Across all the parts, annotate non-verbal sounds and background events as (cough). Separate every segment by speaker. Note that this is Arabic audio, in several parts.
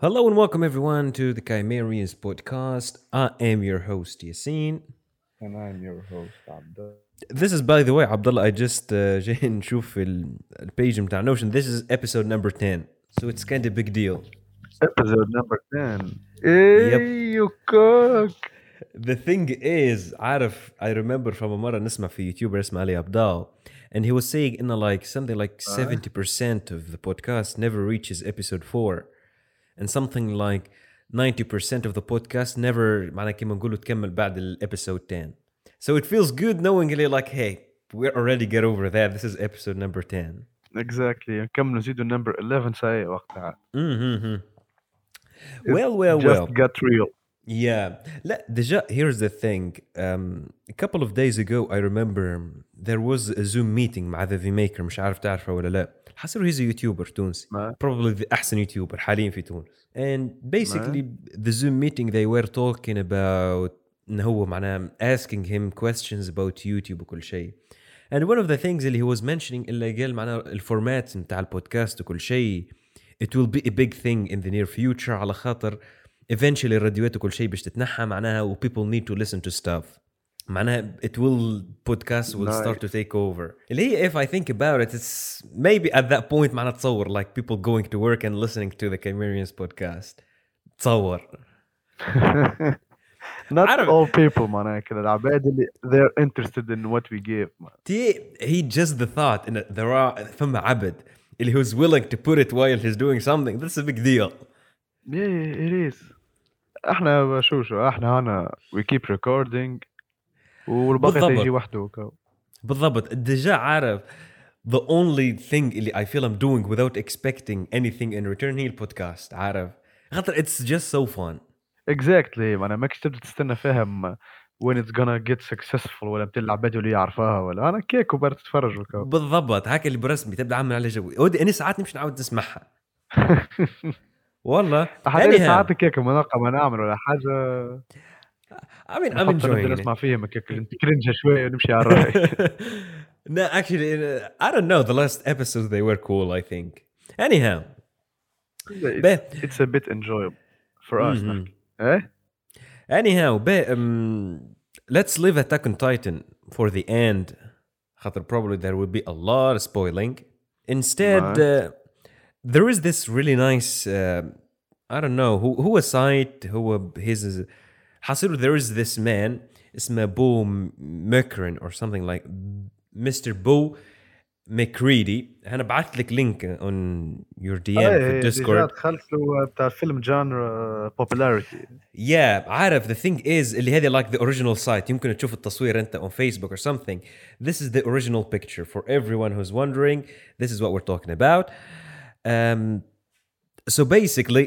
Speaker 1: Hello and welcome everyone to the Chimerians podcast. I am your host Yassine.
Speaker 2: And I'm your host Abdul.
Speaker 1: This is by the way Abdullah I just uh, (laughs) جاي نشوف ال- البيج بتاع Notion. This is episode number 10. So it's kind of big deal.
Speaker 2: Episode number 10. Hey, you cook.
Speaker 1: The thing is عارف I remember from مرة نسمع في يوتيوبر اسمه علي عبدال and he was saying in like something like 70% of the podcast never reaches episode 4 and something like 90% of the podcast never معناها كما نقولوا تكمل بعد الابيسود 10 so it feels good knowing اللي like hey we're already get over that this is episode number 10
Speaker 2: Exactly. نكمل نزيدوا number 11 ساعة وقتها.
Speaker 1: mm-hmm. well well
Speaker 2: Just
Speaker 1: well
Speaker 2: got real.
Speaker 1: Yeah. لا déjà here's the thing. Um, a couple of days ago I remember there was a Zoom meeting مع the V-Maker مش عارف تعرفه ولا لا. حسب he's a يوتيوبر تونسي.
Speaker 2: ما
Speaker 1: Probably the أحسن يوتيوبر حاليا في تونس. And basically the Zoom meeting they were talking about إن هو معناه asking him questions about YouTube وكل شيء. And one of the things اللي he was mentioning اللي قال معناه الفورمات بتاع البودكاست وكل شيء it will be a big thing in the near future على خاطر eventually الراديوات وكل شيء باش تتنحى معناها و people need to listen to stuff معناها it will podcast will start to take over اللي هي if I think about it it's maybe at that point معناها تصور like people going to work and listening to the Chimerians podcast تصور (laughs)
Speaker 2: Not
Speaker 1: I don't-
Speaker 2: all people معناها كده العباد اللي they're interested in what we give. man.
Speaker 1: تي he just the thought ان there are فما عبد اللي who's willing to put it while he's doing something that's a big deal
Speaker 2: Yeah, yeah, it is. إحنا شو شو إحنا هنا we keep recording والباقي. تيجي وحده.
Speaker 1: بالضبط. ديجا عارف the only thing اللي I feel I'm doing without expecting anything in return هي البودكاست عارف؟ خاطر it's just so fun.
Speaker 2: Exactly معناها ماكش تبدأ تستنى فهم when it's gonna get successful ولا بتاع العباد اللي يعرفها ولا. أنا كيك وبرد تتفرج.
Speaker 1: بالضبط. هاك اللي برسمي تبدأ عامل على جوي ودي أنا ساعات نمشي نعاود نسمعها. (laughs) والله
Speaker 2: ساعات هيك مناقه ما نعمل ولا حاجة نبدا
Speaker 1: enjoying it
Speaker 2: نسمع فيهم كرنجه شوية ونمشي على الراي
Speaker 1: no actually uh, I don't know the last episodes they were cool I think anyhow but
Speaker 2: it's a bit enjoyable for us
Speaker 1: Mhm.
Speaker 2: نحكي. إيه
Speaker 1: Anyhow, but, um, let's leave Attack on Titan for the end. خاطر probably there will be a lot of spoiling. Instead,
Speaker 2: Right.
Speaker 1: uh, there is this really nice, uh, I don't know, who هو site هو his حصير there is this man اسمه بو مكرن or something like Mr. بو مكريدي انا بعثت لك لينك on your DM في
Speaker 2: ايه
Speaker 1: الديسكورد
Speaker 2: دخلت له بتاع فيلم جانر popularity
Speaker 1: Yeah, عارف the thing is اللي هذه like the original site يمكن تشوف التصوير انت on Facebook or something. This is the original picture for everyone who's wondering. This is what we're talking about. Um, so basically,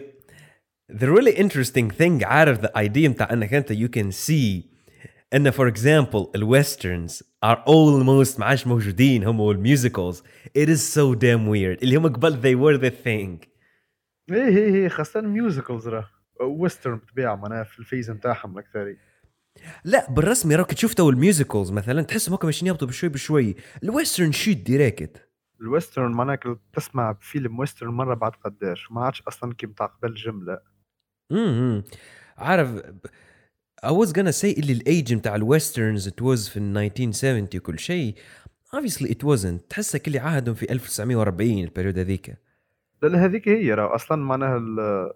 Speaker 1: the really interesting thing عارف the idea متاع انك انت you can see ان for example الويسترنز are almost ما عادش موجودين هم والميوزيكالز it is so damn weird اللي هم قبل they were the thing
Speaker 2: ايه ايه ايه خاصه ميوزيكلز راه ويسترن بطبيعه معناها في الفيز نتاعهم الاكثري
Speaker 1: لا بالرسمي راك تشوف تو الميوزيكالز مثلا تحسهم هكا ماشيين يهبطوا بشوي بشوي الويسترن شيت ديريكت
Speaker 2: ال western معناها كل- تسمع فيلم western مرة بعد قداش؟ ما عادش أصلا كي متاع قبل جمله
Speaker 1: امم عارف I was gonna say إللي الأيج بتاع ال westerns it was في ال 1970 وكل شيء. Obviously it wasn't. تحسها كل عهدهم في 1940 ال période هذيك.
Speaker 2: لأن هذيك هي راه. أصلا معناها ال-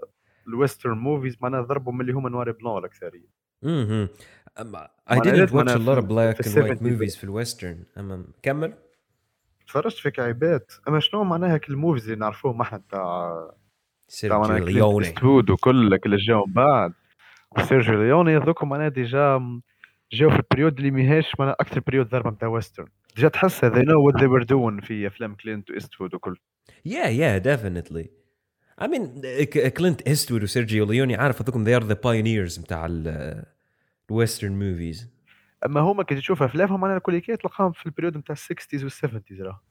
Speaker 2: ال western movies معناها ضربوا من اللي هما noir blanc الاكثريه
Speaker 1: امم I didn't watch a lot of black and white
Speaker 2: 70s
Speaker 1: movies في ال western. أما كمل.
Speaker 2: تفرجت في كعيبات أما شنو معناها كل ال movies اللي نعرفوهم إحنا تاع
Speaker 1: سيرجيو ليوني
Speaker 2: وكل كل الجو من بعد. وسيرجيو ليوني هذوك معناها déjà جاو في ال période اللي ماهيش معناها أكثر période ضربه نتاع western déjà تحس they know what they were doing في أفلام كلينت إيستوود وكل.
Speaker 1: Yeah, yeah, definitely. I mean, كلينت ايستوود وسيرجيو ليوني عارف هذوكم they are the pioneers بتاع ال ال western
Speaker 2: movies. أما هما كي تشوف أفلامهم معناها الكوليكات تلقاهم في ال période نتاع ال sixties وال seventies راه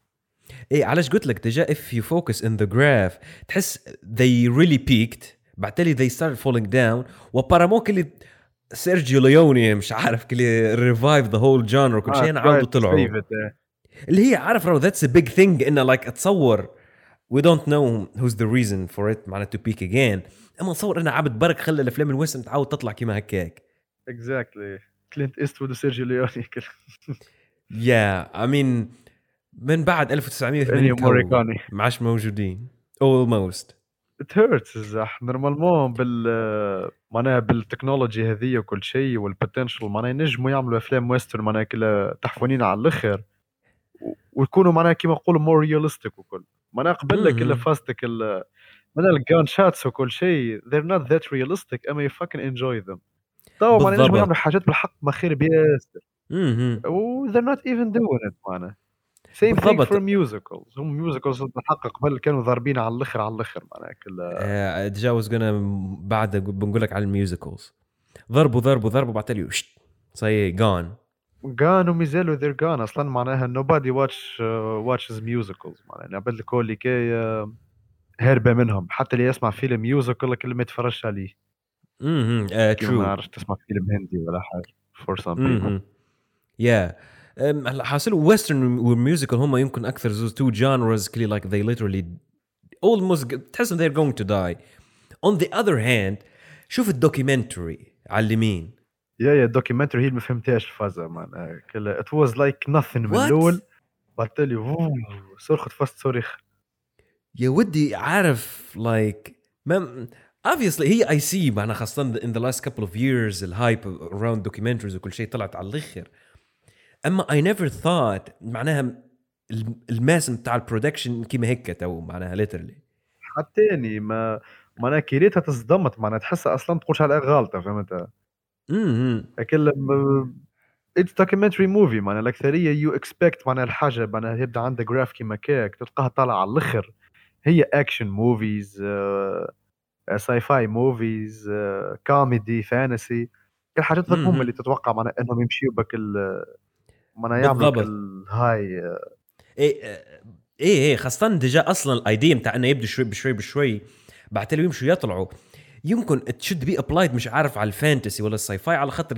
Speaker 1: إيه علاش قلت لك؟ déjà if you focus in the graph تحس they really peaked بعدين they started falling down و apparemment كلي سيرجيو ليوني مش عارف كلي revive the whole genre وكل شيء أنا عاودوا طلعوا.
Speaker 2: آه.
Speaker 1: اللي هي عارف رو that's a big thing إنه like أتصور. We don't know who's the reason for it معناته to peak again. أما نصور إنه عبد برك خلى الأفلام ال western تعاود تطلع كيما هكاك.
Speaker 2: exactly كلينت إيستوود وسيرجيو ليوني (laughs)
Speaker 1: yeah I mean من بعد 1980
Speaker 2: إنيو موريكوني.
Speaker 1: ما عادش موجودين. Almost.
Speaker 2: it hurts الزح normalement بال معناها بال technology هذه وكل شيء وال potential معناها ينجموا يعملوا أفلام western معناها كلها تحفونين على الأخر. ويكونوا معناها كيما نقولوا more realistic وكل. معناها قبل لك ال معناها ال gun shots وكل شيء they're not that realistic أما you fucking enjoy them. تو
Speaker 1: بالضبط.
Speaker 2: ينجموا يعملوا حاجات بالحق ما خير بياسر.
Speaker 1: مهم.
Speaker 2: و they're not even doing it معناها. Same thing
Speaker 1: بالضبط.
Speaker 2: for musicals. هم musicals بالحق قبل كانوا ضاربين على الآخر على الآخر معناها
Speaker 1: آه، تجاوز قلنا بعد بنقول لك على ال musicals ضربوا ضربوا ضربوا بعد تالي شت ça y
Speaker 2: est gone gone ومازالوا they're gone أصلا معناها nobody watch uh, watches musicals معناها. نعبد لك كل كي هاربه منهم. حتى اللي يسمع فيلم musical كل ما يتفرجش عليه. أها ما
Speaker 1: ترو
Speaker 2: نعرفش تسمع فيلم هندي ولا حاجة. Some people
Speaker 1: يا هلا حاصل western وال musical هم يمكن أكثر زوز two genres كلي like they literally almost تحس they're going to die. On the other hand شوف ال documentary على اليمين.
Speaker 2: yeah yeah ال documentary هي اللي ما فهمتهاش الفازه معناها كلها it was like nothing من? الأول. بعد تالي ووو، صرخت fast صريخ.
Speaker 1: يا ودي عارف like ما obviously هي I see معنا خاصة in the last couple of years ال hype around documentaries وكل شيء طلعت على الآخر أما I never thought معناها الم- الماسم بتاع ال production كيما هيك تو معناها literally.
Speaker 2: حتى ما معناها كي ريتها تصدمت معناها تحسها أصلا تقولش عليها غلطة فهمت؟
Speaker 1: امم
Speaker 2: لكن it's documentary movie معناها الأكثرية you expect معناها الحاجة معناها يبدأ عندها graph كيما كاك تلقاها طالعة على الآخر هي action movies sci-fi movies comedy fantasy الحاجات هذوك هم
Speaker 1: مهم.
Speaker 2: اللي تتوقع معناها إنهم يمشيوا بك ال معناها يعملوا. الهاي
Speaker 1: إيه إيه إيه خاصة déjà أصلا ال idea نتاع إنه يبدو شوي بشوي بشوي بعد يمشوا يطلعوا يمكن تشد be applied مش عارف على ال fantasy ولا ال sci-fi على خاطر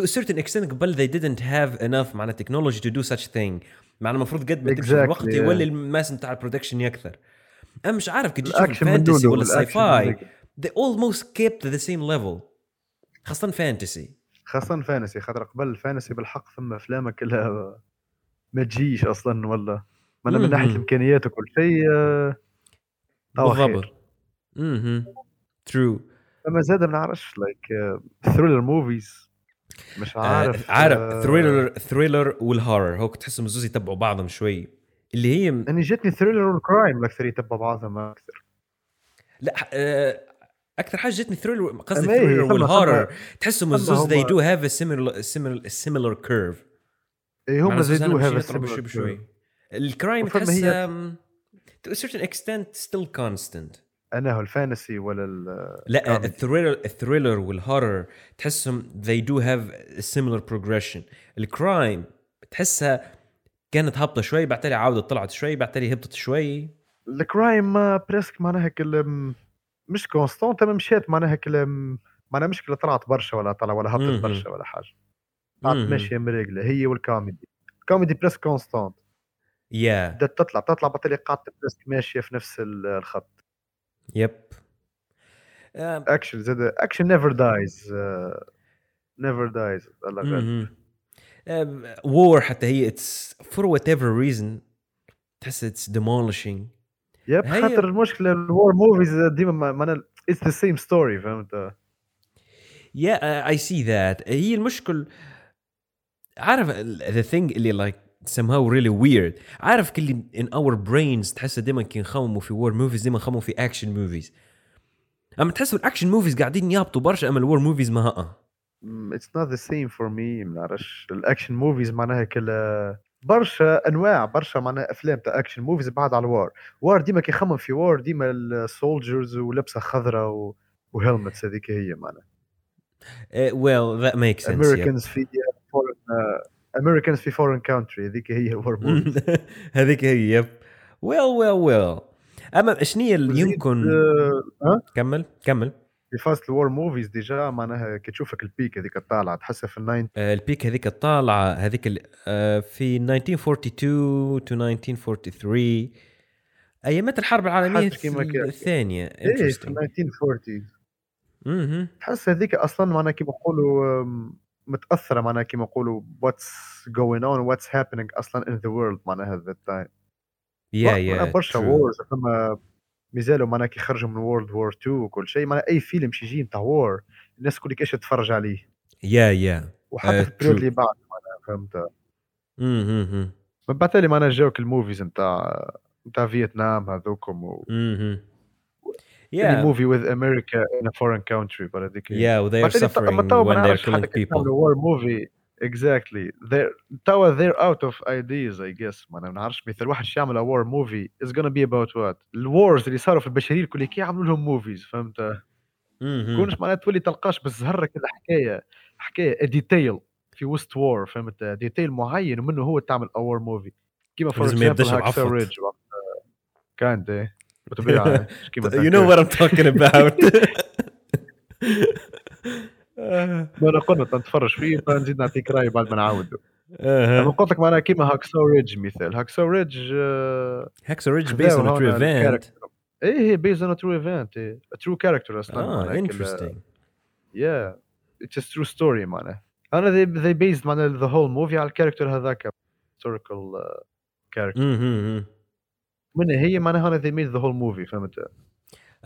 Speaker 1: a certain extent قبل they didn't have enough معناها technology to do such thing معناها المفروض قد ما تمشي
Speaker 2: Exactly,
Speaker 1: الوقت
Speaker 2: yeah.
Speaker 1: يولي الماسم بتاع البرودكشن يكثر أنا مش عارف كي تجي تشوف
Speaker 2: ال
Speaker 1: fantasy
Speaker 2: دونه
Speaker 1: ولا ال
Speaker 2: sci-fi
Speaker 1: وال
Speaker 2: action
Speaker 1: they almost kept the same level. خاصة fantasy
Speaker 2: خاصة fantasy خاطر قبل ال fantasy بالحق ثم افلام كلها ما تجيش أصلا ولا. من, من ناحية
Speaker 1: مهم.
Speaker 2: الامكانيات وكل شيء آه،.
Speaker 1: بالضبط. أها true
Speaker 2: اما زاد ما نعرفش like thriller movies مش عارف
Speaker 1: عارف
Speaker 2: آه،
Speaker 1: ثريلر thriller وال horror هوك تحسهم الزوز يتبعوا بعضهم شوي. اللي هي
Speaker 2: اني جاتني thriller وال crime الاكثر يتبع بعضهم أكثر.
Speaker 1: لا آه، أكثر حاجة جتني thriller قصدي thriller
Speaker 2: وال
Speaker 1: horror تحسهم الزوز have a similar similar similar curve.
Speaker 2: اي هم
Speaker 1: زي
Speaker 2: زادوا هذا
Speaker 1: بشوي بشوي ال crime
Speaker 2: وفما
Speaker 1: تحس
Speaker 2: هي-
Speaker 1: to a certain extent still constant.
Speaker 2: أنا هو ال fantasy ولا ال
Speaker 1: لا.
Speaker 2: ال
Speaker 1: thriller ال thriller وال horror تحسهم they do have a similar progression. ال crime تحسها كانت هابطة شوي بعد تالي عاودت طلعت شوي بعد تالي هبطت شوي.
Speaker 2: ال crime ما presque معناها كل مش constante اما مشات معناها كل معناها مشكله طلعت برشا ولا طلع ولا. هبطت برشا ولا حاجة. طلعت. ماشية مريقله هي وال comedy. ال comedy
Speaker 1: presque constante yeah.
Speaker 2: بدات تطلع تطلع بالتالي قاعدة presque ماشية في نفس ال- الخط.
Speaker 1: Yep.
Speaker 2: Action زاد action never dies never dies الله غالب
Speaker 1: war حتى هي it's for whatever reason تحس it's demolishing. yep
Speaker 2: خاطر المشكلة ال war movies ديما معناها it's the same story فهمت؟
Speaker 1: Uh, I see that. هي المشكل عارف the thing اللي like somehow really weird. عارف كل in our brains تحس دائما كي نخمموا في war movies دائما نخمموا في action movies. أما تحس ال action movies قاعدين يهبطوا برشا أما ال war movies ما هأ.
Speaker 2: it's not the same for me ما نعرفش. ال action movies معناها كل برشا أنواع برشا معناها أفلام تاع action movies بعد على ال war war ديما كي يخمم في war ديما ال soldiers ولبسة خضراء و... و helmets هذيك هي معناها.
Speaker 1: well that makes sense
Speaker 2: Americans في foreign Americans في foreign country هذيك هي war movies
Speaker 1: yeah. هذيك هي yep well well well. أما شنو يمكن
Speaker 2: ها؟
Speaker 1: كمل كمل.
Speaker 2: في وسط ال war movies déjà معناها كي تشوفك ال peak هذيك الطالعة تحسها في ال nine
Speaker 1: آه، ال peak هذيك الطالعة هذيك آه، في 1942 to 1943 أيامات الحرب
Speaker 2: العالمية.
Speaker 1: الثانية
Speaker 2: إيه في
Speaker 1: interesting
Speaker 2: 1940
Speaker 1: مهم.
Speaker 2: تحس هذيك أصلا معناها كيما نقولوا متأثرة معناها كيما نقولوا what's going on what's happening أصلا in the world معناها that time
Speaker 1: yeah yeah
Speaker 2: برشا. wars فما مازالوا معناها كي خرجوا من World War 2 وكل شيء معناها أي فيلم شي يجي نتاع war الناس كل إيش تتفرج عليه
Speaker 1: yeah yeah
Speaker 2: وحتى
Speaker 1: آه،
Speaker 2: في ال period
Speaker 1: true.
Speaker 2: اللي بعد معناها فهمت. من بعد تالي معناها جاوك ال movies نتاع نتاع فيتنام هذوكم و yeah.
Speaker 1: Yeah.
Speaker 2: movie with America in a foreign country but هذيك
Speaker 1: Yeah, they are suffering when they're
Speaker 2: نعرفش
Speaker 1: killing
Speaker 2: حتى كي
Speaker 1: people.
Speaker 2: يعملوا war movie exactly they're توا they're out of ideas I guess ما أنا ما نعرفش مثل واحد شي يعمل a war movie is gonna be about what الوارز اللي صاروا في البشريه الكل كي يعملوا لهم موفيز فهمت
Speaker 1: مهم.
Speaker 2: كونش معناها تولي تلقاش بالزهره كذا حكايه حكايه ديتيل في وسط وور فهمت ديتيل معين ومنه هو تعمل a war movie كيما فور
Speaker 1: لازم ما يبداش
Speaker 2: اكزامبل
Speaker 1: بعفط.
Speaker 2: ريدج كاند ايه بطبيعه كيما
Speaker 1: you know what I'm آه.
Speaker 2: ما أنا قلنا تنتفرج فيه فنزيد نعطيك رأي بعد ما نعاودوا أنا
Speaker 1: آه.
Speaker 2: قلت لك معناها كيما Hacksaw Ridge مثال
Speaker 1: Hacksaw Ridge آه، on a
Speaker 2: هون
Speaker 1: true event.
Speaker 2: ال character. إيه هي based on true event
Speaker 1: true
Speaker 2: character أصلا
Speaker 1: آه
Speaker 2: yeah it's a true story معناها أنا they based معناها the whole movie على ال character هذاك character
Speaker 1: مهم.
Speaker 2: من هي معناها هنا they made the whole movie فهمت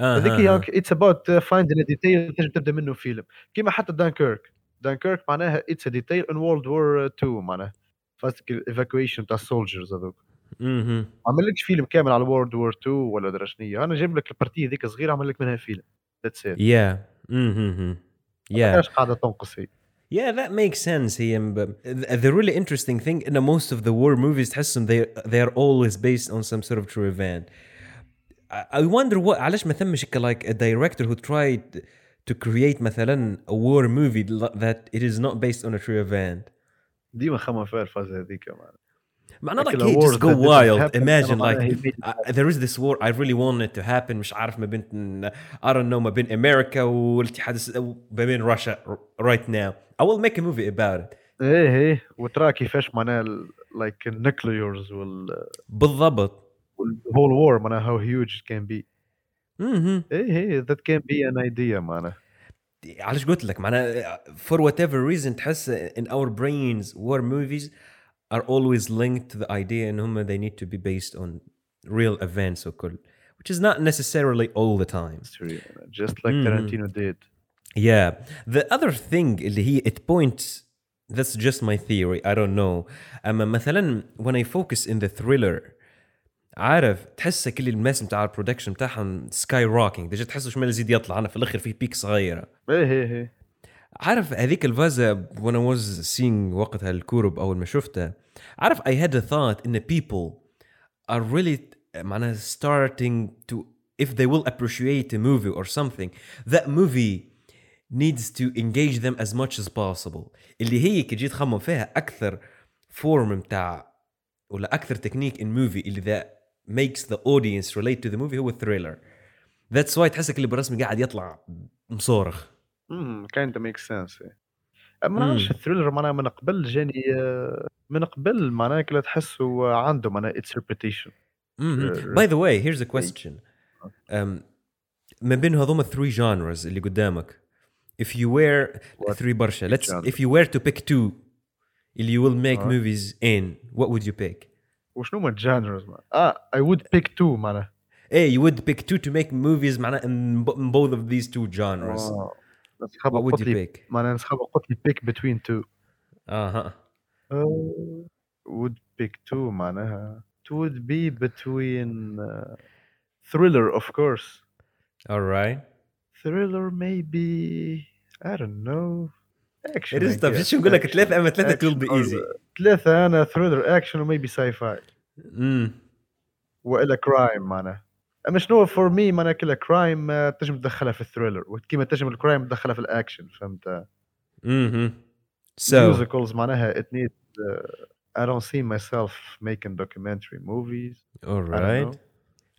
Speaker 2: هذيك
Speaker 1: آه،
Speaker 2: هي
Speaker 1: آه.
Speaker 2: it's about uh, finding a detail تنجم تبدا منه فيلم كيما حتى دانكيرك دانكيرك معناها it's a detail in World War II معناها فاستك الايفاكويشن تاع السولجرز هذوك
Speaker 1: مهم.
Speaker 2: ما عملكش فيلم كامل على وورد وور 2 ولا درا شنيا انا جايب لك البارتيه ذيك صغيره عمل لك منها فيلم ذاتس ات
Speaker 1: Yeah. مهم. Yeah.
Speaker 2: علاش قاعده تنقص هي
Speaker 1: Yeah, that makes sense. هي ب- the really interesting thing in most of the war movies تحسهم they they are always based on some sort of true event. I I wonder what علاش ما ثمش هيك like a director who tried to create مثلا a war movie that it is not based on a true event.
Speaker 2: ديما خمم فيها الفازه هذيك معناها
Speaker 1: معناها like
Speaker 2: Like a
Speaker 1: hey,
Speaker 2: war
Speaker 1: just go
Speaker 2: that didn't
Speaker 1: wild.
Speaker 2: happen,
Speaker 1: Imagine
Speaker 2: أما
Speaker 1: like
Speaker 2: معناها he made it
Speaker 1: uh, there is this war I really want it to happen مش عارف ما بين I don't know ما بين أمريكا والاتحاد الس- ما بين Russia right now. I will make a movie about it.
Speaker 2: ايه ايه وترى كيفاش معناها لايك النيوكليورز وال
Speaker 1: بالضبط.
Speaker 2: والهول وور معناها هاو هيوج كان بي
Speaker 1: مهم.
Speaker 2: ايه ايه ذات كان بي ان ايديا معناها
Speaker 1: علاش قلت لك معناها for whatever reason تحس in our brains war movies are always linked to the idea ان هم they need to be based on real events وكل which is not necessarily all the time.
Speaker 2: history just like
Speaker 1: Mhm.
Speaker 2: Tarantino did
Speaker 1: Yeah. The other thing اللي هي it points that's just my theory I don't know أما مثلا when I focus in the thriller عارف تحس كل ال mass بتاع ال production بتاعهم skyrocketing déjà تحسه شمال يزيد يطلع. أنا في الآخر فيه peak صغيرة.
Speaker 2: إيه إيه إيه.
Speaker 1: عارف هذيك الفازة when I was seeing وقتها ال courbe أول ما شفتها عارف had a thought إن people are really معناها starting to if they will appreciate a movie or something that movie needs to engage them as much as possible. اللي هي كي جيت تخمم فيها أكثر form متاع ولا أكثر technique in movie اللي that makes the audience relate to the movie هو الثريلر that's why تحسك اللي بالرسمي قاعد يطلع مصورخ
Speaker 2: امم كايند ميك سنس ما نعرفش الثريلر معناها من قبل جاني آه، من قبل معناها كلا تحسه عنده معناها اتس ريبيتيشن
Speaker 1: Mhm.
Speaker 2: Uh,
Speaker 1: By the way, here's a question. Um, ما بين هذوما three genres اللي قدامك if you were
Speaker 2: What
Speaker 1: three برشا let's
Speaker 2: genre?
Speaker 1: if you were to pick two اللي you will make
Speaker 2: آه.
Speaker 1: movies in what would you pick
Speaker 2: وشنو هما الجانرز اه اي وود بيك تو معناها
Speaker 1: ايه you would pick two to make movies معناها in, bo- in both of these two genres
Speaker 2: آه. بس خبر
Speaker 1: what would
Speaker 2: قلت
Speaker 1: you
Speaker 2: لي
Speaker 1: pick
Speaker 2: معناها خبر قلت لي بيك بتوين تو
Speaker 1: اها
Speaker 2: would pick two معناها it would be between uh, thriller of course
Speaker 1: all right
Speaker 2: thriller maybe I don't know action
Speaker 1: It is
Speaker 2: I
Speaker 1: tough
Speaker 2: guess.
Speaker 1: شو نقول لك. ثلاثة أما ثلاثة will be
Speaker 2: or-
Speaker 1: easy
Speaker 2: ثلاثة أنا thriller action و maybe sci-fi
Speaker 1: امم
Speaker 2: وإلا crime معناها. أما شنو for me معناها كلا crime تنجم تدخلها في ال thriller وكيما تنجم ال crime تدخلها في الأكشن فهمت؟
Speaker 1: امم so.
Speaker 2: Musicals معناها it needs uh, I don't see myself making documentary movies.
Speaker 1: All
Speaker 2: I
Speaker 1: right
Speaker 2: know.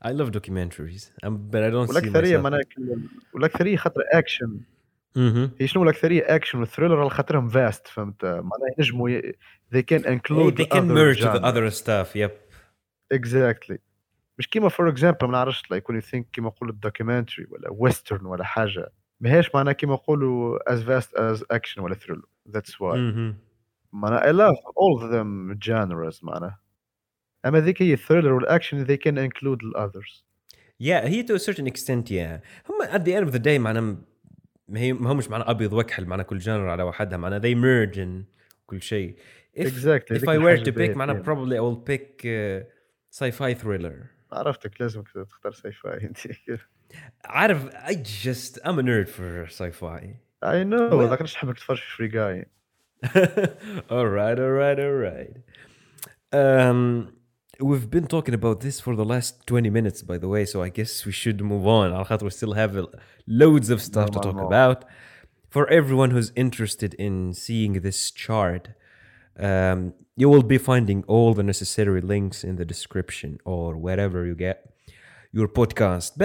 Speaker 1: I love documentaries um, but I don't see
Speaker 2: والأكثرية
Speaker 1: myself.
Speaker 2: معناها كل- والأكثرية خاطر action
Speaker 1: Mhm.
Speaker 2: هي شنو الأكثرية action وال thriller على خاطرهم vast فهمت معناها ينجموا ي... they can
Speaker 1: Hey,
Speaker 2: include
Speaker 1: they can
Speaker 2: other
Speaker 1: merge the
Speaker 2: genres.
Speaker 1: other stuff yep
Speaker 2: exactly مش كيما for example ما نعرفش you think كيما نقولوا documentary ولا western ولا حاجة ماهيش معناها كيما نقولوا as vast as action ولا thriller that's why
Speaker 1: مهم.
Speaker 2: معناها I love all of them genres معناها اما ذيك هي ال thriller وال action they can include the others
Speaker 1: Yeah, هي to a certain extent yeah. هم at the end of the day معنا ما هي ما همش معنا أبيض وكحل معنا كل genre على وحدها معنا they merge in كل شيء. If,
Speaker 2: Exactly.
Speaker 1: if I were to pick
Speaker 2: فيها.
Speaker 1: probably I will pick uh, sci-fi thriller.
Speaker 2: عرفتك لازم تختار ساي فاي (laughs) انت
Speaker 1: عارف I just I'm a nerd for sci-fi.
Speaker 2: اي نو
Speaker 1: Well-
Speaker 2: لكن نحبك تتفرج في فري جاي (laughs)
Speaker 1: all right, all right, all right. Um, we've been talking about this for the last 20 minutes, by the way, so I guess we should move on. Al we still have loads of stuff no, to talk
Speaker 2: no.
Speaker 1: about. For everyone who's interested in seeing this chart, um, you will be finding all the necessary links in the description or wherever you get your podcast.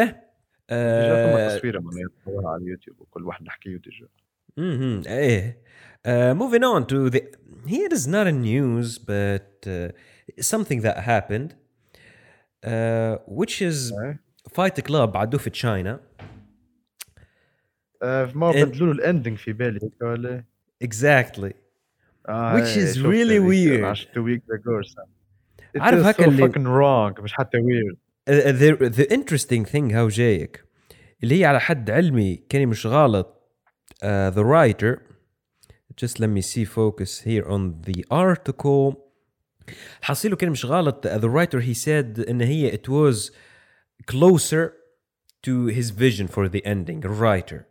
Speaker 1: uh, Mm-hmm. Uh, moving on to the here is not a news, but uh, something that happened, uh, which is
Speaker 2: إيه.
Speaker 1: Fight Club عدو في China.
Speaker 2: آه، ما
Speaker 1: And-
Speaker 2: بدلوا له الاندنج في بالي هيك ولا
Speaker 1: Exactly.
Speaker 2: آه،
Speaker 1: Which
Speaker 2: إيه،
Speaker 1: is
Speaker 2: شفت
Speaker 1: really
Speaker 2: هذيك،
Speaker 1: weird.
Speaker 2: عشان two weeks ago or something. It
Speaker 1: عارف
Speaker 2: is
Speaker 1: هكا
Speaker 2: so
Speaker 1: اللي-
Speaker 2: fucking wrong مش حتى weird
Speaker 1: Uh, the, the interesting thing how جايك اللي هي على حد علمي كان مش غلط uh, the writer just let me see focus here on the article حصيله كان مش غلط uh, the writer he said ان هي it was closer to his vision for the ending writer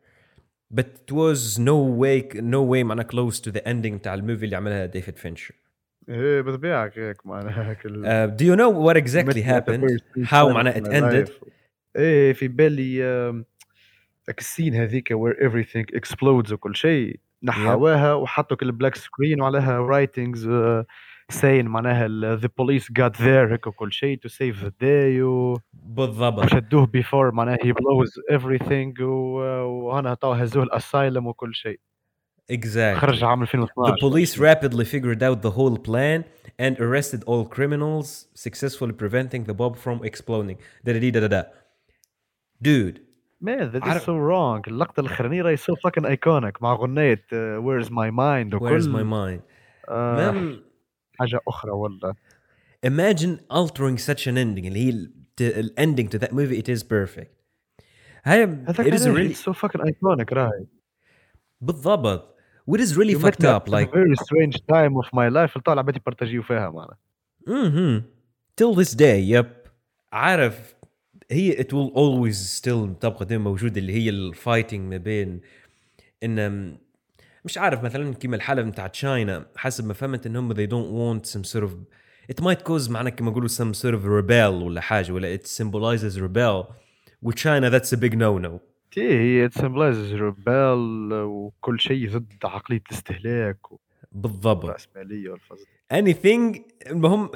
Speaker 1: but it was no way no way معناها close to the ending بتاع ال movie اللي عملها ديفيد فينشر
Speaker 2: إيه بطبيعك هيك معناها هيك
Speaker 1: uh, do you know what exactly happened how معناها it ended.
Speaker 2: إيه في بالي ال scene هذيك where everything explodes وكل شيء نحواها وحطوا كل black screen وعليها رايتنجز saying معناها ال- the police got there هيك وكل شيء to save the day و-
Speaker 1: بالضبط
Speaker 2: وشدوه before معناها he blows everything و- وهنا تو هزوه الاسايلم وكل شيء
Speaker 1: exactly
Speaker 2: خرج عام 2012
Speaker 1: The police rapidly figured out the whole plan and arrested all criminals, successfully preventing the bomb from exploding. Da da da da da. Dude,
Speaker 2: Man, that is
Speaker 1: عارف-
Speaker 2: so wrong اللقطة الأخرانية راهي so fucking iconic مع أغنية uh, Where's my mind وكل
Speaker 1: where's my mind?
Speaker 2: آه،
Speaker 1: Man,
Speaker 2: حاجة أخرى والله
Speaker 1: imagine altering such an ending. اللي هي ال- the the ending to that movie, it is perfect. هاي it is really
Speaker 2: so fucking iconic راهي
Speaker 1: بالضبط. What is really fucked up,
Speaker 2: at a
Speaker 1: like
Speaker 2: very strange time of my life طالع بدي بارتاجيو فيها معنا
Speaker 1: mm-hmm. till this day, yep. عارف هي it will always still تبقى دائما موجودة اللي هي ال fighting ما بين ان مش عارف مثلا كيما الحالة بتاعت China حسب ما فهمت انهم they don't want some sort of it might cause معنا كما نقولوا some sort of rebel ولا حاجة ولا it symbolizes rebel with China that's a big no no
Speaker 2: تي هي it symbolizes rebel وكل شيء ضد عقلية الاستهلاك
Speaker 1: بالضبط
Speaker 2: والرأسمالية والفصل
Speaker 1: anything المهم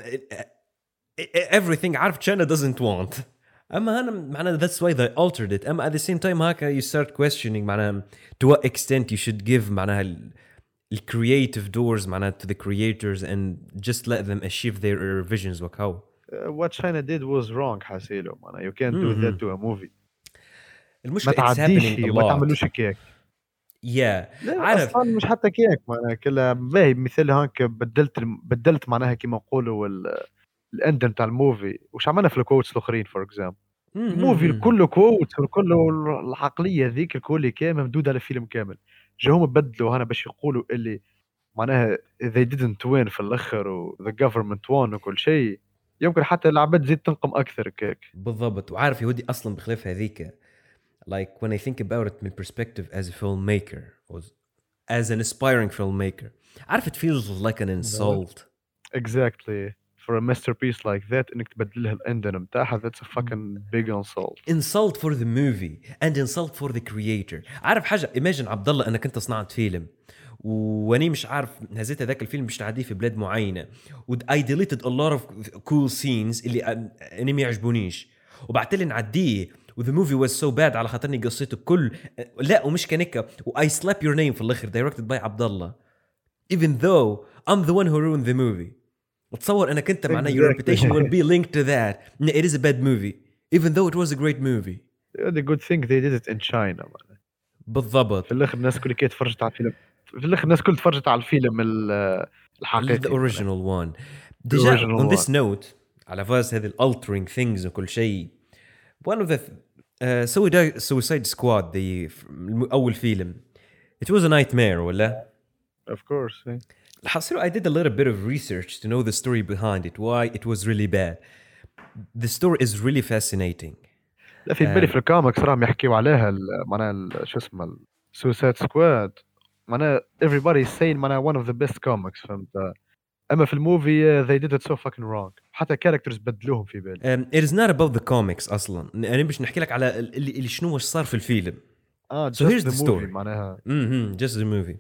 Speaker 1: everything عارف China doesn't want اما انا معناها that's why they altered it اما at the same time هكا you start questioning معناها to what extent you should give معناها ال ال creative doors معناها to the creators and just let them achieve their visions وكهو
Speaker 2: Uh, what China did was wrong حاسيلو معناها you can't do
Speaker 1: Mhm.
Speaker 2: that to a movie ما
Speaker 1: المشكلة it's
Speaker 2: تعديش
Speaker 1: happening a
Speaker 2: وما
Speaker 1: lot
Speaker 2: تعملوش كيك
Speaker 1: yeah
Speaker 2: لا
Speaker 1: عارف.
Speaker 2: اصلا مش حتى كيك معناها كلها باهي مثال هانك بدلت بدلت معناها كيما نقولوا ال- الاند نتاع الموفي وش عملنا في الكوتس الأخرين فور اكزامبل الموفي. كله كوتس وكله العقلية ذيك الكل كامل ممدود على فيلم كامل. جاهم بدلوا هنا باش يقولوا اللي معناها they didn't win في الأخر و the government won وكل شيء. يمكن حتى العباد تزيد تنقم أكثر كيك
Speaker 1: بالضبط وعارف يهودي أصلا بخلاف هذيك. Like when I think about it من perspective as a filmmaker or as an aspiring filmmaker. عارف it feels like an insult.
Speaker 2: Exactly. for a masterpiece like that انك تبدلها الاندن نتاعها that's a fucking big insult
Speaker 1: insult for the movie and insult for the creator عارف حاجه imagine عبد الله انك انت صنعت فيلم واني مش عارف هزيت هذاك الفيلم باش نعديه في بلاد معينه و I deleted a lot of cool scenes اللي أن- اني ما يعجبونيش وبعت لي نعديه و the movie was so bad على خاطرني قصيته كل لا ومش كنكه و I slap your name في الاخر directed by عبد الله even though I'm the one who ruined the movie تصور انك انت معناه your reputation will be linked (laughs) to that it is a bad movie even though it was a great movie
Speaker 2: the good thing they did it in China man.
Speaker 1: بالضبط
Speaker 2: في الاخر الناس كل كي تفرجت على الفيلم في الاخر الناس كل تفرجت على الفيلم الحقيقي
Speaker 1: the original one ديجا on this note على فاز هذه altering things وكل شيء one of the uh, suicide squad the اول فيلم it was a nightmare ولا
Speaker 2: of course yeah.
Speaker 1: الحصيل I did a little bit of research to know the story behind it why it was really bad the story is really fascinating
Speaker 2: لا في بالي في الكوميكس راهم يحكيوا عليها معناها شو اسمه سوسايد سكواد معناها everybody is saying معناها one of the best comics فهمت اما في الموفي they did it so fucking wrong حتى كاركترز بدلوهم في بالي
Speaker 1: um, it is not about the comics اصلا انا باش نحكي لك على اللي, اللي شنو صار في الفيلم
Speaker 2: اه so here's the, the story معناها
Speaker 1: امم just the movie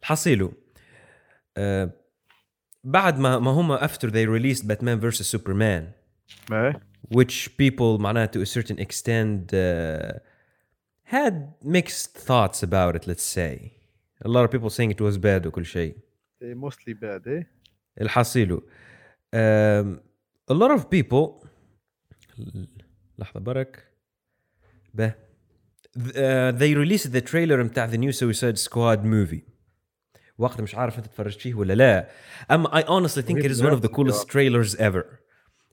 Speaker 1: الحصيلو uh, بعد ما ما هم after they released Batman vs Superman which people معناها to a certain extent uh, had mixed thoughts about it let's say a lot of people saying it was bad وكل شيء
Speaker 2: mostly bad eh
Speaker 1: الحصيلو um, a lot of people لحظة برك به uh, they released the trailer متاع the new Suicide Squad movie وقت مش عارف انت تفرجت فيه ولا لا. أما I honestly think it is one of the coolest trailers ever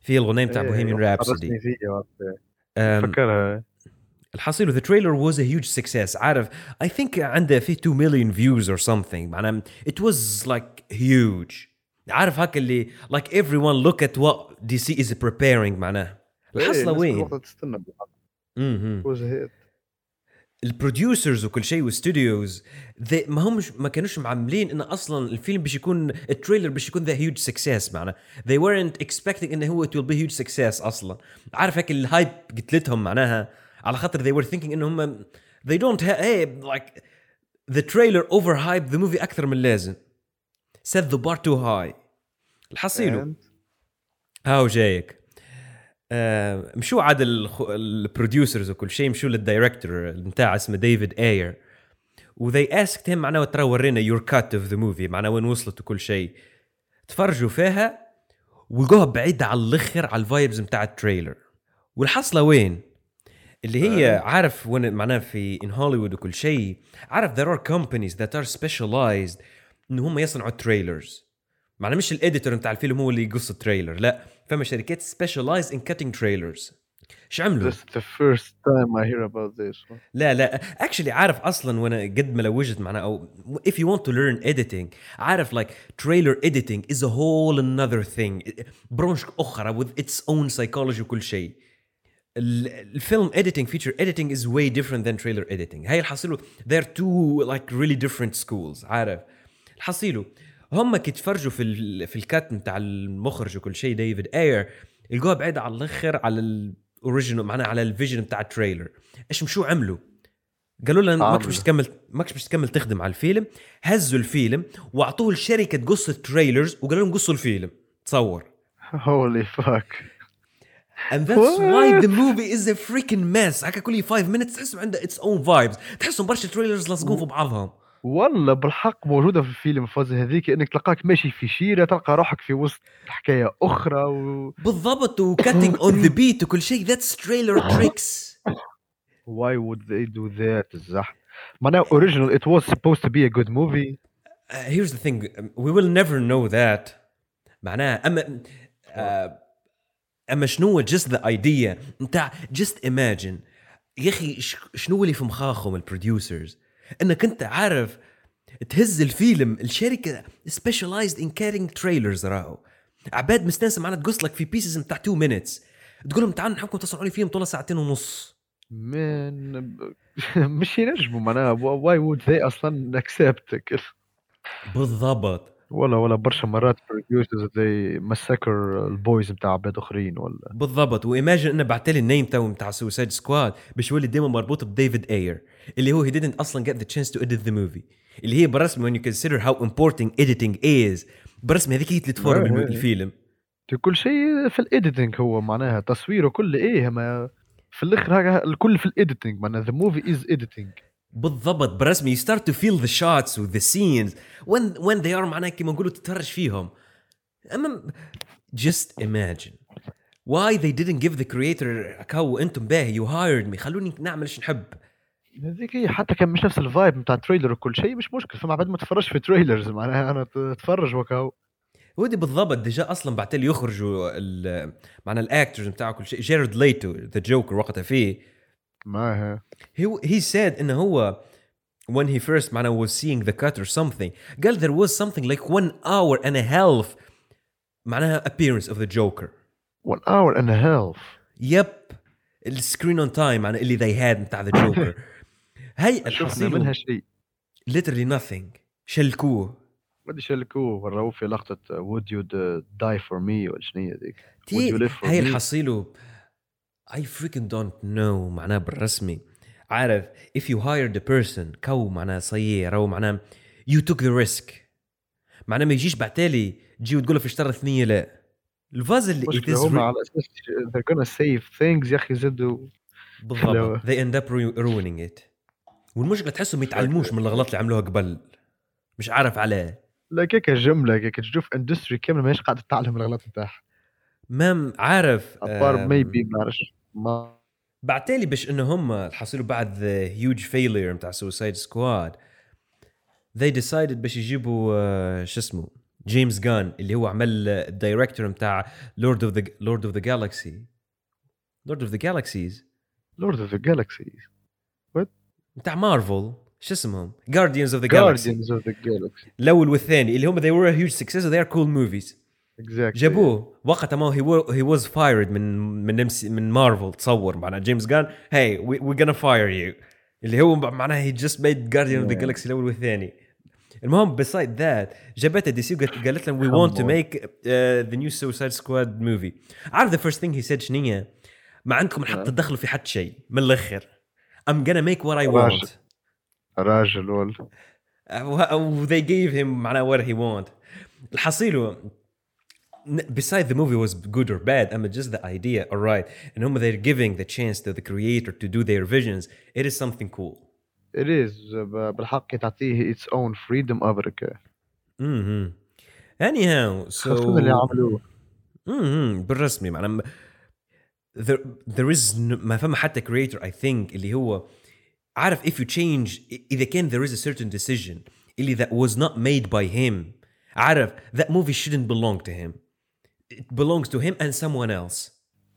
Speaker 1: في الاغنيه تاع Bohemian Rhapsody
Speaker 2: فكرها
Speaker 1: الحصيل the trailer was a huge success عارف I think عنده في 2 مليون views or something معناها it was like huge عارف هاك اللي like everyone look at what DC is preparing معناها الحصلة وين؟
Speaker 2: ال
Speaker 1: producers وكل شيء و studios ما هم ما كانوش معولين إن أصلا الفيلم باش يكون ال trailer باش يكون the huge success معنا they weren't expecting انه هو it will be huge success أصلا. عارف هيك ال hype قلت لهم معناها؟ على خاطر they were thinking انهم they don't have hey like the trailer overhyped the movie أكثر من اللازم. Set the bar too high. الحصيلو. هاو جايك. آه مشو عاد ال producers وكل شيء مشو لل director بتاع اسمه ديفيد اير. و they asked him معناه ترى ورينا your cut of the movie معناه وين وصلت وكل شيء. تفرجوا فيها ولقوها بعيدة على الآخر على ال vibes بتاع ال trailer. والحصلة وين؟ اللي هي آه. عارف وين معناه في in هوليوود وكل شيء عارف there are companies that are specialized ان هم يصنعوا trailers معناه مش ال editor بتاع الفيلم هو اللي يقص ال trailer لا. فما شركات specialize in cutting trailers ايش عملوا؟
Speaker 2: This is the first time I hear about this.
Speaker 1: لا لا actually عارف اصلا وانا قد ما لوجت معنا او if you want to learn editing عارف like trailer editing is a whole another thing برونش اخرى with its own psychology وكل شيء الفيلم editing feature editing is way different than trailer editing هاي الحصيلو they're two like really different schools عارف الحصيلو هم كي تفرجوا في ال في ال cut نتاع المخرج وكل شيء ديفيد اير. يلقوها بعيدة على الآخر على ال original معناها على ال vision نتاع ال trailer. إيش مشو عملوا؟ قالوا لنا ماكش باش تكمل ماكش باش تكمل تخدم على الفيلم. هزوا الفيلم واعطوه لشركة تقص ال trailers وقالوا لهم قصوا الفيلم. تصور.
Speaker 2: holy fuck
Speaker 1: And that's why the movie is a freaking mess. هكا كل 5 minutes تحسوا عنده its own vibes. تحسوا برشا trailers لاصقون في بعضهم.
Speaker 2: والله بالحق موجودة في الفيلم الفاز هذيك إنك تلقاك ماشي في شيره تلقى روحك في وسط حكاية أخرى و...
Speaker 1: بالضبط و cutting on the beat وكل شيء that's trailer tricks
Speaker 2: why would they do that الزح معناها original it was supposed to be a good movie.
Speaker 1: Uh, here's the thing we will never know that. معناها أما uh, أما شنو just the idea نتاع just imagine. يا أخي شنو اللي في مخاخهم ال producers إنك أنت عارف تهز الفيلم. الشركة specialized in cutting trailers راهو. عباد مستانسة معنا تقص لك في pieces بتاع 2 minutes تقول لهم تعالوا نحكم تصنعوا لي فيلم طول ساعتين ونص.
Speaker 2: man (laughs) مش ينجموا معناها. why would they أصلا accept
Speaker 1: بالضبط.
Speaker 2: ولا ولا برشا مرات producers ذي مسكر البويز بتاع عباد آخرين ولا.
Speaker 1: بالضبط. و imagine إنه بعتالي ال name تو بتاع Suicide Squad باش يولي دائما مربوط بديفيد أير اللي هو he didn't أصلا get the chance to edit the movie اللي هي بالرسم when you consider how important editing is. بالرسم هذيك هي اللي تفور الفيلم.
Speaker 2: كل شيء في ال editing هو معناها تصويره كل إيه ما في الآخر الكل في ال editing معناها the movie is editing.
Speaker 1: بالضبط برسمي you start to feel the shots و the scenes when when they are معناها كيما نقولوا تتفرج فيهم. أما just imagine why they didn't give the creator كو أنتم باهي you hired me خلوني نعمل إيش نحب.
Speaker 2: هذيك هي حتى كان مش نفس ال vibe بتاع ال trailer وكل شيء مش مشكل فما بعد ما تفرجش في trailers معناها أنا اتفرج وكاو.
Speaker 1: ودي بالضبط déjà أصلا بعتالي يخرجوا معنا ال actors بتاعه كل شيء جيرد ليتو the Joker وقتها فيه.
Speaker 2: ما هي
Speaker 1: he he said انه هو when he first معنا was seeing the cut or something قال there was something like one hour and a half معناها appearance of the Joker
Speaker 2: one hour and a half
Speaker 1: يب السكرين اون تايم معناها اللي they had بتاع the Joker (laughs) هي
Speaker 2: شفنا
Speaker 1: الحصيل
Speaker 2: منها شيء
Speaker 1: literally nothing شلكوه
Speaker 2: ما ادري شلكوه وراوه في لقطة would you die for me ولا شنو هي ذيك Would you
Speaker 1: تي
Speaker 2: live for
Speaker 1: هي
Speaker 2: me؟
Speaker 1: الحصيله I freaking don't know معناها بالرسمي. عارف if you hired a person كو معناها صير أو معناها you took the risk. معناها ما يجيش بعتالي تجي وتقول له في اشترى ثنيه لا. الفاز اللي it is re-
Speaker 2: على أساس they're gonna save things يا أخي زدوا.
Speaker 1: بالضبط. they end up ru- ruining it. والمشكلة تحسهم ما يتعلموش من الاغلاط اللي عملوها قبل. مش عارف عليه.
Speaker 2: لا كيك جملة كيك تشوف industry كاملة ماهيش قاعدة تتعلم الغلط نتاعها
Speaker 1: même عارف
Speaker 2: à
Speaker 1: part
Speaker 2: maybe ما نعرفش ما
Speaker 1: بعتالي باش إنه هم الحصيلوا بعد the huge failure بتاع Suicide Squad they decided باش يجيبوا آه، شو اسمه جيمس جان اللي هو عمل ال director بتاع Lord of the Lord of the Galaxy Lord of the Galaxies
Speaker 2: Lord of the Galaxy
Speaker 1: بتاع مارفل شو اسمهم؟ Guardians of the Galaxy
Speaker 2: Guardians of the Galaxy
Speaker 1: الأول والثاني اللي هم they were a huge success they are cool movies.
Speaker 2: exactly.
Speaker 1: جابوه. وقتها ما هو he was fired من من من مارفل تصور معناها جيمس جان hey we gonna fire you اللي هو معناها he just made Guardian of the Galaxy الأول والثاني. المهم beside that جابتها دي سي قالت لهم we want to make the new Suicide Squad movie عارف the first thing he said شنيا ما عندكم
Speaker 2: حتى
Speaker 1: تدخلوا في حد شيء من الآخر I'm gonna make what I want
Speaker 2: راجل ول.
Speaker 1: و ذي جيف هيم معناها وات هي ونت الحصيله beside the movie was good or bad اما just the idea alright and هم they're giving the chance to the creator to do their visions it is something cool
Speaker 2: it is ب- بالحق تعطيه its own freedom أبركة
Speaker 1: mm-hmm. anyhow so
Speaker 2: خاصة اللي عملوه
Speaker 1: mm-hmm. بالرسمي معناه there, there is no, ما فما حتى creator I think اللي هو عارف if you change إذا كان there is a certain decision اللي that was not made by him عارف that movie shouldn't belong to him it belongs to him and someone else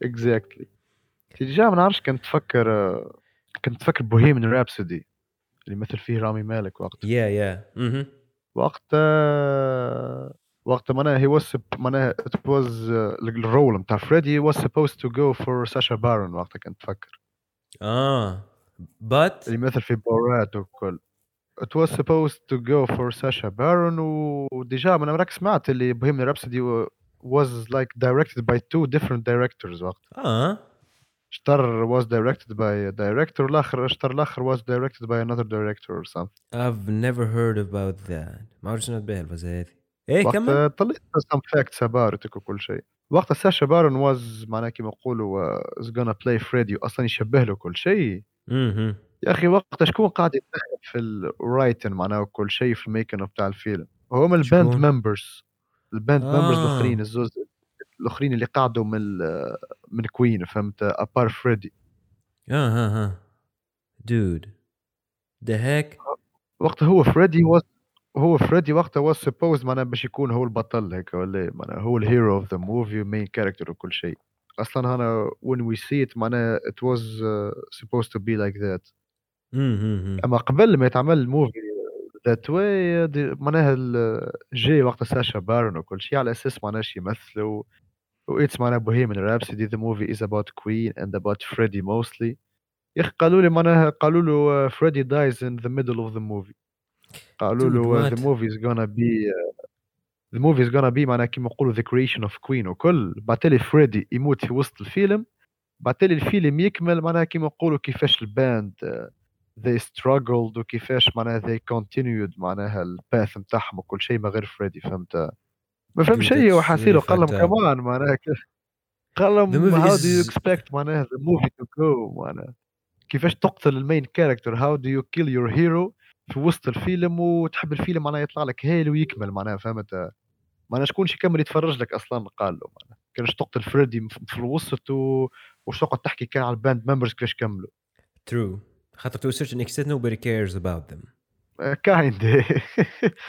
Speaker 2: exactly تيجي ما نعرفش كنت تفكر آه، كنت تفكر بوهيمن رابسودي اللي مثل فيه رامي مالك وقت
Speaker 1: yeah yeah mm-hmm.
Speaker 2: وقت آه، وقت معناها he was sup- معناها it was آه، الرول نتاع فريدي was supposed to go for ساشا بارون وقتها كنت تفكر
Speaker 1: اه but
Speaker 2: اللي مثل في بورات وكل it was supposed to go for ساشا بارون وديجا انا راك سمعت اللي بوهيمن رابسودي was like directed by two different directors وقت
Speaker 1: اه
Speaker 2: شطر was directed by a director الاخر شطر الاخر was directed by another director or something
Speaker 1: I've never heard about that ما عرفت شنو تبيها الفازة هذه ايه كمل
Speaker 2: وقت طلعت some facts about it وكل شيء وقت ساشا بارون was معناها كيما نقولوا uh, is gonna play Freddy واصلا يشبه له كل شيء
Speaker 1: mm-hmm.
Speaker 2: يا اخي وقت شكون قاعد يتدخل في الرايتن معناها وكل شيء في الميكن بتاع الفيلم هو من الباند
Speaker 1: شكون؟
Speaker 2: ممبرز الباند ممبرز
Speaker 1: آه.
Speaker 2: الآخرين الزوز الآخرين اللي قعدوا من من Queen فهمت؟ à part فريدي
Speaker 1: آه ها ها dude. The heck
Speaker 2: وقت هو فريدي was هو فريدي وقتها was supposed معناها باش يكون هو البطل هيك ولا إيه؟ معناها هو ال hero of the movie main character وكل شيء. أصلا أنا when we see it معناها it was uh, supposed to be like that.
Speaker 1: mm-hmm.
Speaker 2: أما قبل ما يتعمل ال movie that way معناها جاي وقت ساشا بارون وكل شيء على أساس معناها شي يمثلوا و it's معناها Bohemian Rhapsody the movie is about Queen and about Freddie mostly يا أخي قالوا لي معناها قالوا له Freddie dies in the middle of the movie قالوا له? the movie is gonna be the movie is gonna be معناها كيما نقولوا the creation of Queen وكل. بعد لي فريدي يموت في وسط الفيلم بعد لي الفيلم يكمل معناها كيما نقولوا كيفاش ال band آه، they struggled وكيفاش معناها they continued معناها ال path نتاعهم وكل شيء من غير فريدي فهمت؟ ما فهم شيء وحاسيله قال. كمان معناها قال لهم how do you expect معناها the movie to go معناها؟ كيفاش تقتل ال main character how do you kill your hero في وسط الفيلم وتحب الفيلم معناها يطلع لك هيل ويكمل معناها فهمت؟ ما أنا شكون يكمل يتفرج لك أصلا قال له معناها. كانش تقتل فريدي في الوسط و... وش تقعد تحكي كان على ال band members كيفاش كملوا؟
Speaker 1: True. خاطر to a certain extent nobody cares about them.
Speaker 2: kind (laughs)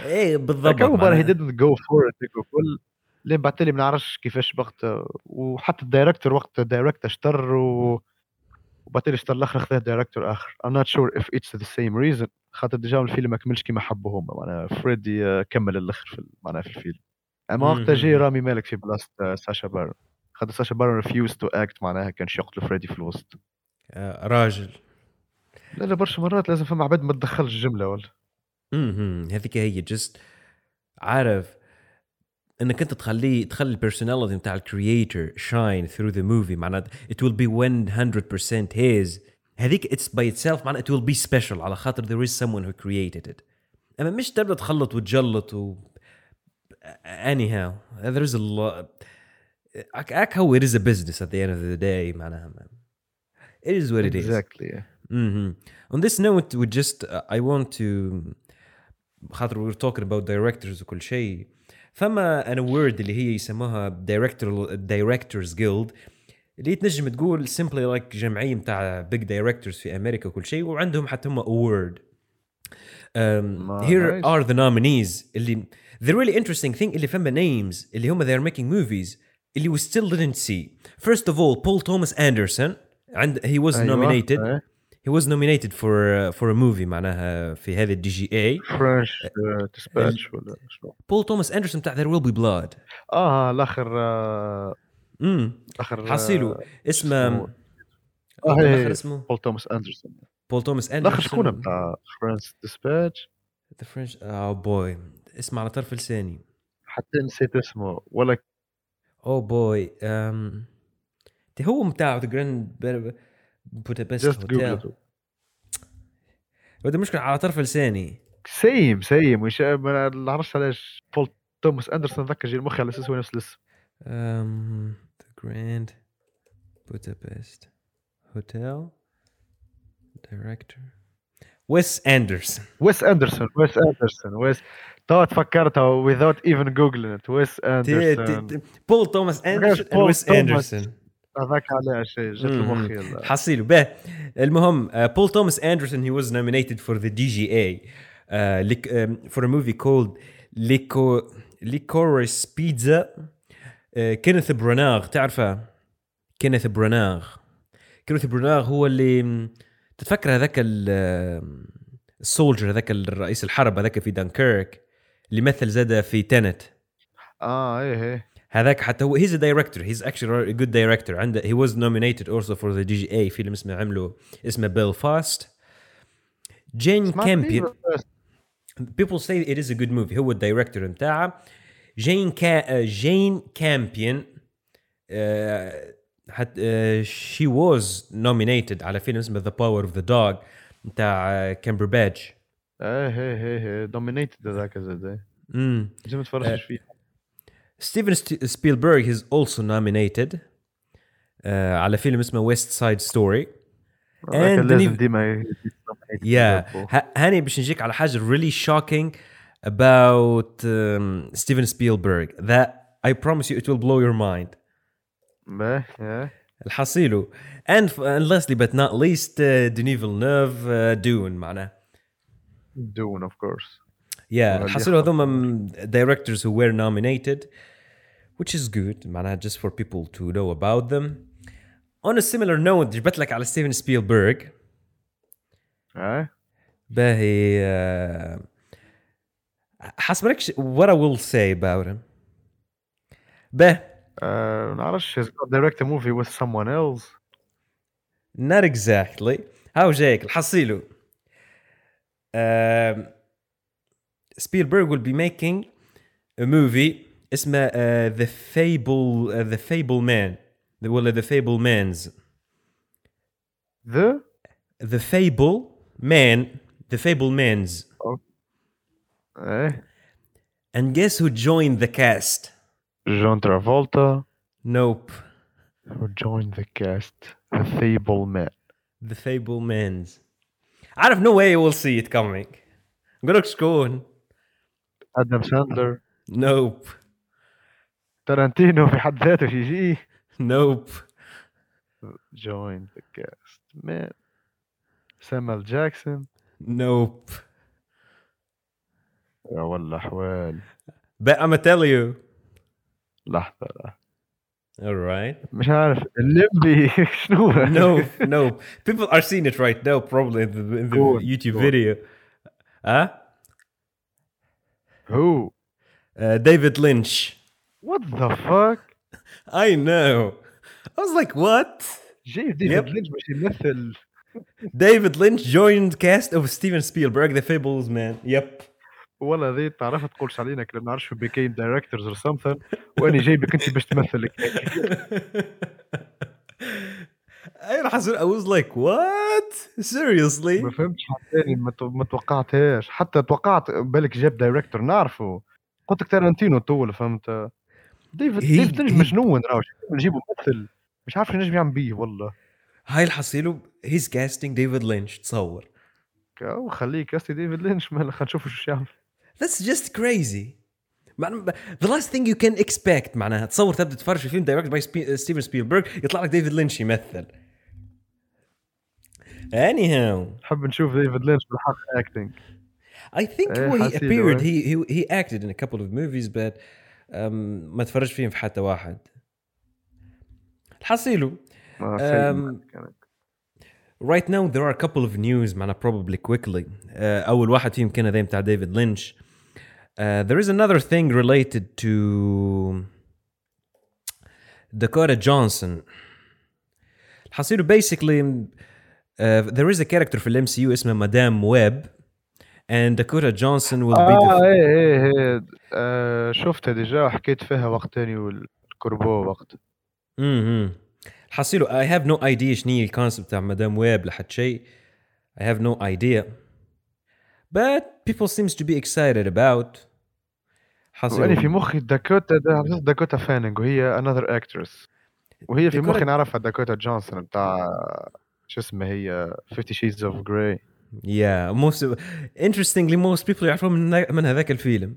Speaker 1: إيه بالضبط
Speaker 2: كان هي
Speaker 1: معناها-
Speaker 2: didn't go for it كل لين بعد لي ما نعرفش كيفاش وقت وحتى ال director وقت ال director اشتر و وبعد لي اشتر الآخر خذ director آخر. I'm not sure if it's the same reason. خاطر déjà الفيلم ما كملش كيما حبوا هما معناها فريدي آه، كمل الآخر في معناها في الفيلم. أما وقتها جاي. رامي مالك في بلاصه آه، ساشا بارون. خاطر ساشا بارون refused to act معناها كانش يقتل فريدي في الوسط.
Speaker 1: آه، راجل.
Speaker 2: لا لا برشا مرات لازم فما عباد ما تدخلش الجمله ولا
Speaker 1: امم هذيك هي just عارف إنك أنت تخليه تخلي ال personality بتاع ال creator shine through the movie معناتها it will be 100% his. هذيك it's by itself معناتها it will be special. على خاطر there is someone who created it. أما مش تبدأ تخلط وتجلط و is a lot أك أك هو it is a business at the end of the day معناها it is what it is.
Speaker 2: Exactly. yeah.
Speaker 1: hmm On this note, we just uh, I want to خاطر we were talking about directors وكل شيء فما أنا word اللي هي يسموها director directors guild اللي تنجم تقول simply like جمعية متاع big directors في أمريكا وكل شيء وعندهم حتى هم award um,
Speaker 2: Ma-
Speaker 1: here
Speaker 2: nice.
Speaker 1: are the nominees اللي the really interesting thing اللي فما names اللي هم they're making movies اللي we still didn't see first of all Paul Thomas Anderson عند he was
Speaker 2: أيوة،
Speaker 1: nominated
Speaker 2: إيه.
Speaker 1: He was nominated for uh, for a movie معناها في هذه ال DGA
Speaker 2: French Dispatch ولا شنو؟
Speaker 1: بول توماس اندرسون بتاع There Will Be Blood.
Speaker 2: آه الأخر آه،
Speaker 1: امم
Speaker 2: الأخر
Speaker 1: حصيله اسمه
Speaker 2: اسمه- آه، هي-
Speaker 1: الآخر اسمه؟
Speaker 2: بول توماس اندرسون
Speaker 1: بول توماس
Speaker 2: الأخر
Speaker 1: اندرسون
Speaker 2: شكون بتاع French Dispatch
Speaker 1: the French oh boy اسمه على طرف لساني.
Speaker 2: حتى نسيت اسمه ولا
Speaker 1: oh boy آم دي هو بتاع
Speaker 2: The
Speaker 1: Grand
Speaker 2: Budapest
Speaker 1: Hotel. المشكلة على طرف لساني.
Speaker 2: same same. وش ما نعرفش علاش بول توماس اندرسون ذكر جي المخي على أساس هو نفس الاسم.
Speaker 1: um, the Grand Budapest Hotel director. Wes Anderson.
Speaker 2: ويس اندرسون ويس اندرسون ويس تو تفكرتها without even googling it. ويس اندرسون
Speaker 1: بول توماس اندرسون ويس. اندرسون
Speaker 2: هذاك عليها شيء جات يلا.
Speaker 1: حصيله به. المهم بول توماس اندرسون nominated for the DGA uh, lic- um, for a movie called Lico Licorice Pizza. uh, كينيث بروناغ تعرفه؟ كينيث بروناغ كينيث بروناغ هو اللي تتفكر هذاك ال- ال soldier هذاك الرئيس الحرب هذاك في دانكيرك اللي مثل زاد في تنت
Speaker 2: آه إيه إيه.
Speaker 1: هذاك حتى هو هيز دايركتور هيز اكشلي جود دايركتور عنده هي واز نومينيتد اولسو فور ذا دي جي اي فيلم اسمه عمله اسمه بيلفاست جين
Speaker 2: سمعت
Speaker 1: كامبيون
Speaker 2: فيه بس
Speaker 1: people say it is a good movie هو الدايركتور بتاعه جين كا جين كامبيون حتى شي واز nominated على فيلم اسمه ذا باور اوف ذا دوغ بتاع كامبر بادج
Speaker 2: ايه ايه ايه ايه دومينيتد هذاك زاد إيه.
Speaker 1: امم
Speaker 2: لازم ما تفرجش فيه
Speaker 1: ستيفن سبيلبرغ is also nominated آه على فيلم اسمه ويست سايد ستوري
Speaker 2: هذاك
Speaker 1: And
Speaker 2: لازم
Speaker 1: Denis-
Speaker 2: ديما ي- dominated
Speaker 1: يا
Speaker 2: برضو.
Speaker 1: هاني باش نجيك على حاجه really shocking about um, Steven Spielberg that I promise you it will blow your mind
Speaker 2: باهي إيه.
Speaker 1: الحصيله and, and lastly but not least uh, Denis Villeneuve uh, Dune معناه
Speaker 2: دون اوف كورس
Speaker 1: yeah
Speaker 2: والله
Speaker 1: الحصيله
Speaker 2: اللي
Speaker 1: هذوما directors who were nominated which is good معناها just for people to know about them on a similar note جبت لك على ستيفن سبيلبرغ
Speaker 2: ايه
Speaker 1: باهي uh, حسب لك what I will say about him به
Speaker 2: آه، ما نعرفش he's got direct a movie with someone else
Speaker 1: not exactly هاو جايك الحصيله um, Spielberg will be making a movie اسمه uh, The Fable uh, The Fable Man ولا The Fable Mans
Speaker 2: the
Speaker 1: The Fable Man The Fable Mans
Speaker 2: ايه
Speaker 1: and guess who joined the cast
Speaker 2: جون ترافولتا
Speaker 1: nope
Speaker 2: who joined the cast the Fable Man
Speaker 1: The Fable Mans عارف no way you will see it coming نقول لك شكون
Speaker 2: ادم ساندلر
Speaker 1: nope
Speaker 2: تارانتينو في حد ذاته يجي
Speaker 1: نوب
Speaker 2: جوين ذا كاست مان سامال جاكسون
Speaker 1: نوب
Speaker 2: يا والله احوال
Speaker 1: But I'm gonna tell you.
Speaker 2: لحظه لحظة.
Speaker 1: Alright.
Speaker 2: مش عارف الليمبي شنو
Speaker 1: No, no. People are seeing it right now, probably in the, in the
Speaker 2: Go on,
Speaker 1: YouTube
Speaker 2: go on.
Speaker 1: video. Huh?
Speaker 2: هو
Speaker 1: Uh, David Lynch.
Speaker 2: وات ذا فاك (laughs)
Speaker 1: I know. I was like, what?
Speaker 2: جاي ديفيد
Speaker 1: Yep.
Speaker 2: لينش باش يمثل (laughs)
Speaker 1: David Lynch joined cast of Steven Spielberg, The Fables Man. Yep.
Speaker 2: ولا ذي تعرف تقولش علينا كنا ما نعرفش بيكين دايركتورز اور سمثين واني جايبك انت باش (laughs) تمثل
Speaker 1: I I was like, what? Seriously?
Speaker 2: ما فهمتش حتى ما تو- ما توقعتهاش. حتى توقعت بالك جاب director نعرفه. قلت لك تارانتينو طول فهمت؟ ديفيد ديفيد لينش مجنون راهو. نجيبه ممثل. مش عارف نجم يعمل بيه والله.
Speaker 1: هاي الحصيلة he's casting David Lynch. تصور.
Speaker 2: أو خليه cast ديفيد لينش مالا خلينا نشوف شو يعمل.
Speaker 1: That's just crazy. The last thing you can expect معناها تصور تبدأ تتفرج في فيلم directed by ستيفن سبيلبرغ يطلع لك ديفيد لينش يمثل. Anyhow,
Speaker 2: نحب نشوف ديفيد لينش بالحق acting
Speaker 1: I think
Speaker 2: إيه،
Speaker 1: هو he
Speaker 2: حسيله،
Speaker 1: appeared. he he he acted in a couple of movies but um, ما تفرجت فيهم في حتى واحد. الحصيلو أم، right now there are a couple of news معنا probably quickly. Uh, أول واحد فيهم كان ذي بتاع ديفيد لينش uh, there is another thing related to Dakota Johnson حصيله basically uh, there is a character في الام سي يو اسمه مدام ويب and Dakota Johnson will be
Speaker 2: اه
Speaker 1: the
Speaker 2: ايه ايه ايه آه، شفتها ديجا وحكيت فيها وقت تاني والكربو وقت
Speaker 1: امم حصيله I have no idea شنو هي الكونسبت تاع مدام ويب لحد شيء I have no idea but people seems to be excited about
Speaker 2: وأنا في
Speaker 1: حصيله
Speaker 2: مخي داكوتا دا داكوتا فانينج وهي another actress. وهي في مخي نعرفها داكوتا جونسون بتاع شو اسمها هي Fifty Shades of Grey.
Speaker 1: Yeah most interestingly most people يعرفون من, من هذاك الفيلم.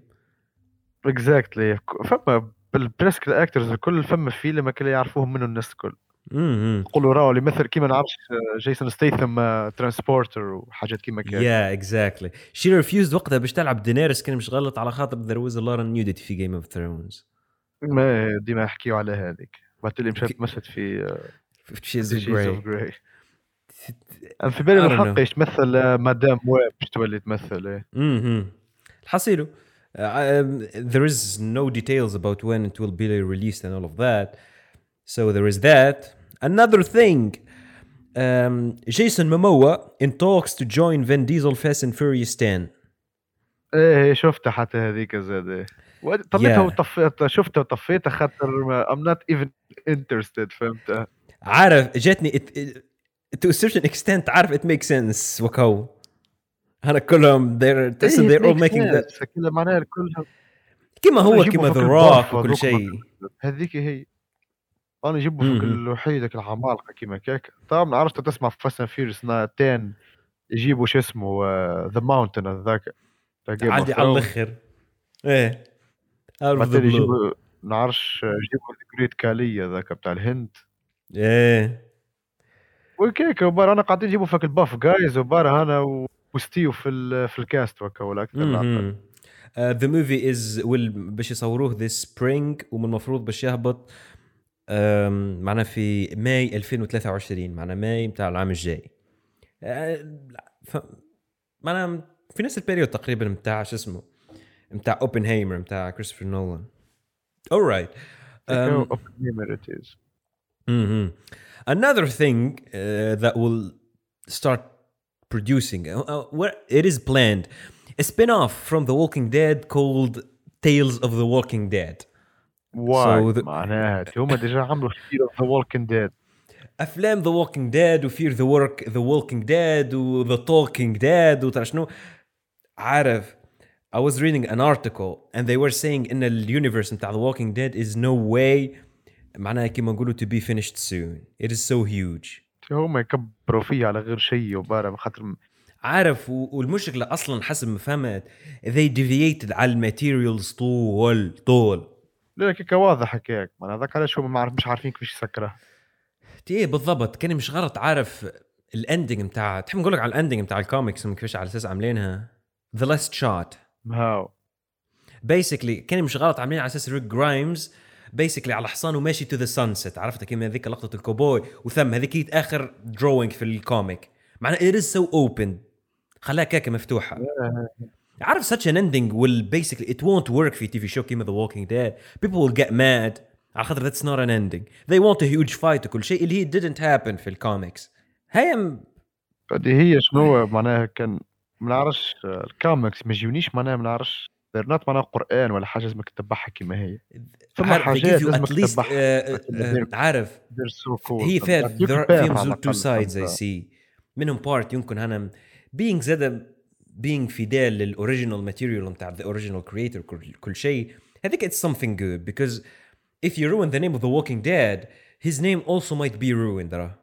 Speaker 2: exactly فما بال presque ال actors الكل فما فيلم الكل يعرفوهم منه الناس الكل يقولوا راهو اللي مثل كيما نعرفش جيسون ستيثم Transporter وحاجات كيما كذا
Speaker 1: yeah exactly. She refused وقتها باش تلعب دينيرس كان مش غلط على خاطر a lot of nudity في Game of Thrones.
Speaker 2: ما ديما يحكيو على هذيك. بعد اللي مشات. مشت في
Speaker 1: Grey.
Speaker 2: Grey. أنا في بالي
Speaker 1: know.
Speaker 2: إيش تمثل آه، مدام ويب باش تولي تمثل
Speaker 1: إيه. حصيله uh, um, there is no details about when it will be released and all of that. So there is that. another thing um, Jason Momoa in talks to join Vin Diesel Fast and Furious 10
Speaker 2: ايه إيه، شفتها حتى هذيك زاد ايه وأنا طليتها
Speaker 1: Yeah.
Speaker 2: وطفيتها شفتها وطفيتها خاطر ما- I'm not even interested فهمت
Speaker 1: عارف جاتني it, it, to a certain extent عارف it makes sense وكو هذا كلهم they're تحس
Speaker 2: إيه،
Speaker 1: they're all
Speaker 2: it makes
Speaker 1: making that
Speaker 2: sense. كلها معناها كلها
Speaker 1: كما هو
Speaker 2: يجيبوا
Speaker 1: كما
Speaker 2: فوق
Speaker 1: ذا
Speaker 2: الباف
Speaker 1: روك وكل
Speaker 2: هذوك
Speaker 1: شيء
Speaker 2: هذيك هي أنا يجيبوا فوق
Speaker 1: مهم.
Speaker 2: الوحيدك العمالقة كيما كاك طبعا ما عرفت تسمع في Fast Furious 10 يجيبوا شو اسمه ذا ماونتن هذاك
Speaker 1: عادي على. الآخر
Speaker 2: إيه.
Speaker 1: Blue
Speaker 2: يجيبوا نعرفش يجيبوا الجريت كالية ذاك بتاع الهند.
Speaker 1: إيه.
Speaker 2: وكيك وبار أنا قاعدين يجيبوا فيك الباف جايز وبار أنا وستيو في ال- في الكاست وكا ولا
Speaker 1: أكثر the movie is will باش يصوروه this spring ومن المفروض باش يهبط معنا في ماي 2023 معنا ماي بتاع العام الجاي uh, ف... معنا في نفس ال période تقريبا بتاع شو اسمه بتاع اوبنهايمر بتاع كريستوفر نولان alright um,
Speaker 2: Oppenheimer it is.
Speaker 1: hmm Another thing uh, that will start producing, uh, uh, where it is planned, a spin-off from The Walking Dead called Tales of the Walking Dead.
Speaker 2: واي
Speaker 1: so
Speaker 2: معناها (laughs) هما déjà عملوا Fear The Walking Dead
Speaker 1: أفلام The Walking Dead و Fear the ورك The Walking Dead و The Talking Dead وترى شنو؟ عارف I was reading an article and they were saying إن ال universe نتاع The Walking Dead is on way معناها كيما نقولوا to be finished soon. It is so huge.
Speaker 2: هما يكبروا فيه على غير شيء وبارا بخاطر
Speaker 1: عارف والمشكلة أصلا حسب ما فهمت they deviated على ال materials طول طول.
Speaker 2: لا كيكا واضح هكاك. ما هذاك علاش هم ما عارف مش عارفين كيفاش يسكرها
Speaker 1: إيه بالضبط. كان مش غلط. عارف ال ending بتاع تحب نقول لك على ال ending بتاع الكوميكس كيفاش على أساس عاملينها؟ the last shot
Speaker 2: how.
Speaker 1: basically كان مش غلط عاملين على أساس ريك جرايمز basically على حصان وماشي to the sunset عرفت؟ كيما هذيك لقطة الكوبوي وثم. هذيك آخر drawing في ال comic معناها it is so open خلاها كاكه مفتوحة. عارف such an ending will basically it won't work في TV show كيما The Walking Dead. People will get mad. على خاطر that's not an ending. They want a huge fight وكل شيء اللي هي didn't happen في ال comic س هي
Speaker 2: هذه هي شنو معناها كان ما نعرفش الكوميكس ما يجونيش معناها ما نعرفش they're not معناها قرآن ولا حاجة لازمك تتبعها كما هي.
Speaker 1: they
Speaker 2: حاجات لازمك تتبعها.
Speaker 1: آه، آه، عارف هي فيهم two sides
Speaker 2: I?
Speaker 1: see منهم part يمكن أنا being زاد being فيدال للاوريجينال ماتيريال نتاع the original creator كل, كل شيء هذيك it's something good because if you ruin the name of the walking dead his name also might be ruined راه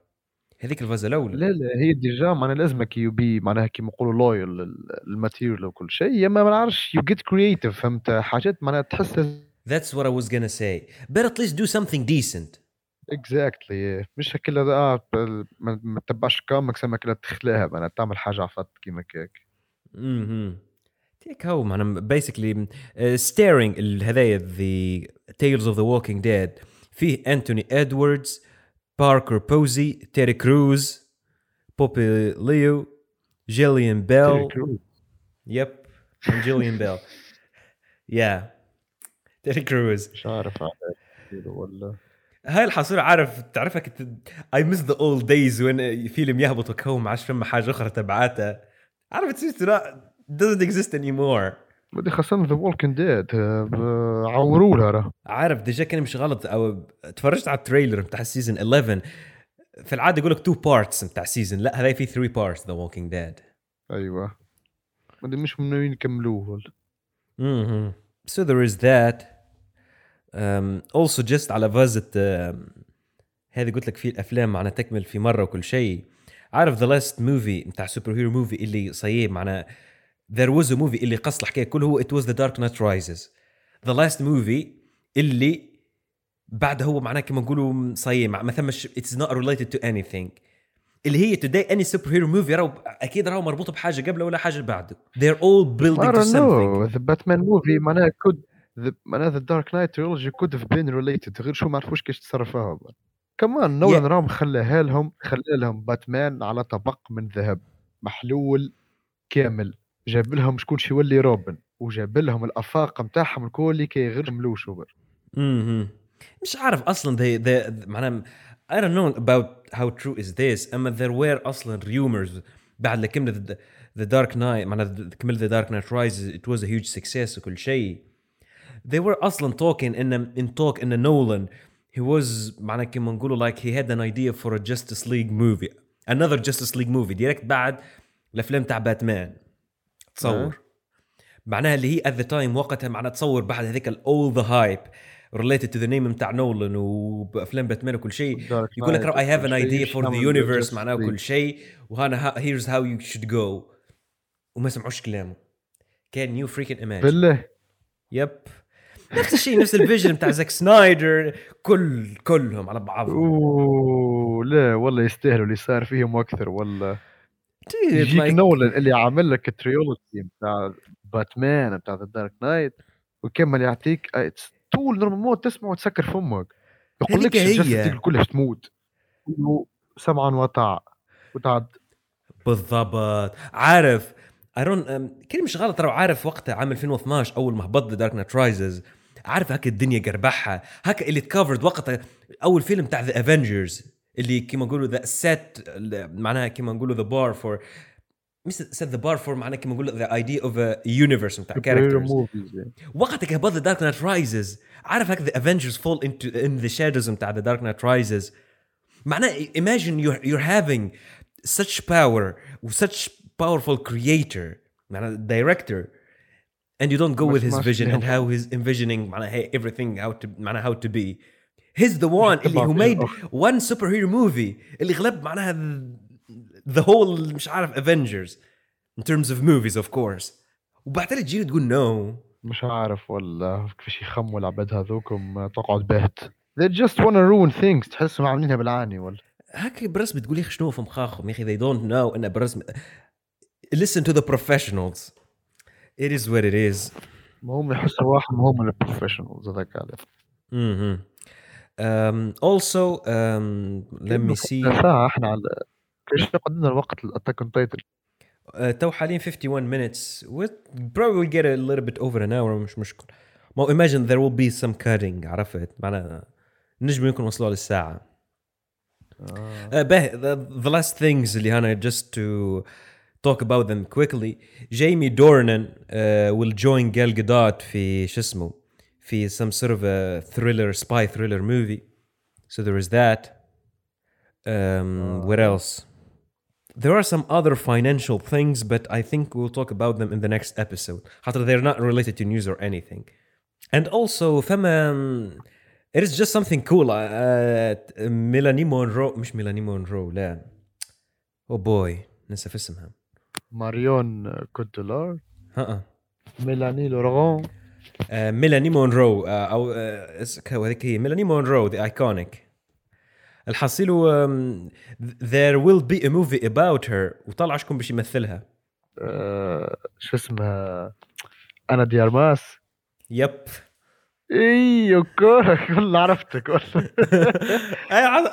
Speaker 1: هذيك الفازه الاولى
Speaker 2: لا لا هي ديجا معناها لازمك يو بي معناها كيما نقولوا لويال للماتيريال وكل شيء يا ما نعرفش يو جيت كرييتيف فهمت حاجات معناها تحس
Speaker 1: that's what I was gonna say but at least do something decent
Speaker 2: اكزاكتلي مش هكذا اه ب- ما ما تتبعش كوميكس اما كذا تخلاها معناها تعمل حاجه عفت كيما كيك
Speaker 1: أها تيك هو معناها basically starring هذايا the Tales of the Walking Dead فيه انتوني ادواردز باركر بوزي تيري كروز بوبي ليو جيليان بيل yep جيليان بيل yeah تيري كروز
Speaker 2: مش عارف ولا.
Speaker 1: هاي الحصيلة عارف تعرفها كنت I miss the old days وين فيلم يهبط وكو ما عادش فما حاجة أخرى تبعاتها. Seems to not doesn't exist anymore.
Speaker 2: بدي خاصة The Walking Dead عوروا لها راه.
Speaker 1: عارف déjà كان مش غلط. أو اتفرجت على ال trailer بتاع ال season 11 في العادة يقول لك two parts بتاع ال season لا هذا في 3 parts The Walking Dead
Speaker 2: أيوه. بدي مش ناويين يكملوه.
Speaker 1: Mm-hmm. So there is that. Um, also just على فازة um, هذه قلت لك في الأفلام معنا تكمل في مرة وكل شيء. عارف ذا لاست موفي بتاع سوبر هيرو موفي اللي صيب معنا there was a movie اللي قص الحكايه كله هو it was the dark knight rises the last movie اللي بعد هو معناه كما نقولوا صيب ما ثمش it's not related to anything اللي هي today any superhero movie راهو اكيد راهو مربوطه بحاجه قبله ولا حاجه بعده they're all
Speaker 2: I
Speaker 1: building to
Speaker 2: don't
Speaker 1: something
Speaker 2: know the Batman movie معناها could the معناها the Dark Knight trilogy could have been related غير شو ما عرفوش كيفاش تصرفوها كمان نولان
Speaker 1: Yeah.
Speaker 2: راهم خلاها لهم خلى لهم باتمان على طبق من ذهب محلول كامل. جاب لهم شكون شي يولي روبن وجاب لهم الأفاق نتاعهم الكل كي غير يعملوش هو
Speaker 1: امم مش عارف أصلا they, they معناها I don't know about how true is this أما there were أصلا rumors بعد كملت the, the Dark Knight معناها كملت the Dark Knight Rises it was a huge success وكل شيء. They were أصلا talking ان in talk إن نولان he was معناها كما نقولوا like he had an idea for a Justice League movie another Justice League movie direct بعد الافلام تاع باتمان تصور معناها اللي هي at the time وقتها معناها تصور بعد هذيك ال- all the hype related to the name بتاع نولان وبافلام باتمان وكل شيء يقول لك I have an idea for the universe معناه وكل شيء وهنا here's how you should go وما سمعوش كلامه can you freaking imagine
Speaker 2: بالله
Speaker 1: yep نفس الشيء نفس ال vision بتاع زاك سنايدر كل كلهم على بعضهم.
Speaker 2: أوه لا والله يستاهلوا اللي صار فيهم وأكثر والله. يجيك
Speaker 1: like-
Speaker 2: نولان اللي عامل لك ال trilogy بتاع باتمان بتاع the Dark Knight وكمل يعطيك it's طول normal تسمع وتسكر فمك يقول لك
Speaker 1: هي.
Speaker 2: كلها تموت. سمعا وطاعة وتعد.
Speaker 1: بالضبط. عارف ايرون كلمة مش غلط ترى عارف وقتها عام 2012 أول ما هبط Dark Knight Rises عارف هكا الدنيا قربحها. هكا اللي تكفرد وقتها أول فيلم بتاع the Avengers اللي كيما نقولوا the set معناها كيما نقولوا the bar for مش set the bar for معناها كيما نقولوا the idea of universe بتاع characters وقتها هبط The Dark Knight Rises عارف هكا the Avengers fall into in the shadows بتاع The Dark Knight Rises معناه imagine you're you're having such power و such powerful creator معناه director. and you don't go with
Speaker 2: مش-
Speaker 1: his
Speaker 2: مش
Speaker 1: vision and
Speaker 2: فيهم.
Speaker 1: how he's envisioning معناه hey, everything how to معناه how to be he's the one اللي who
Speaker 2: طبعاً
Speaker 1: made
Speaker 2: فيهم.
Speaker 1: one superhero movie اللي غلب معناها the- the whole مش عارف Avengers in terms of movies of course وبعدين تجي تقول no
Speaker 2: مش عارف ولا كيفاش يخموا العباد هذوكم تقعد باهت they just wanna ruin things تحسهم عاملينها بالعاني ولا
Speaker 1: هكا بالرسم تقول يا اخي شنو في مخاخهم يا اخي they don't know ان بالرسم listen to the professionals it is what it is
Speaker 2: ما هم يحسوا واحد هم البروفيشنالز هذاك عليه
Speaker 1: Mhm. Um, also, um, let me see.
Speaker 2: ساعة احنا على ليش قدمنا الوقت الاتاك اون تايتل
Speaker 1: Uh, تو حاليا 51 minutes. We probably will get a little bit over an hour مش مشكل. ما هو imagine there will be some cutting عرفت معناها نجم يكون وصلوا للساعة. Uh, به the, the last things اللي أنا just to talk about them quickly. Jamie Dornan uh, will join Gal Gadot في شو اسمه في some sort of a thriller spy thriller movie. So there is that. Um, what else? There are some other financial things, but I think we'll talk about them in the next episode. حتى they're not related to news or anything. And also, فما it is just something cool. Uh, ميلاني مونرو مش ميلاني مونرو لا. Oh boy نسى في اسمها.
Speaker 2: ماريون كوتولار
Speaker 1: ها
Speaker 2: ميلاني لورغون
Speaker 1: uh, ميلاني مونرو uh, أو uh, هذيك هي ميلاني مونرو the iconic. الحصيل um, there will be a movie about her. وطلع شكون باش يمثلها.
Speaker 2: آه، شو اسمها؟ أنا ديارماس.
Speaker 1: يب.
Speaker 2: إي أوكي كل عرفتك. (laughs)
Speaker 1: I'm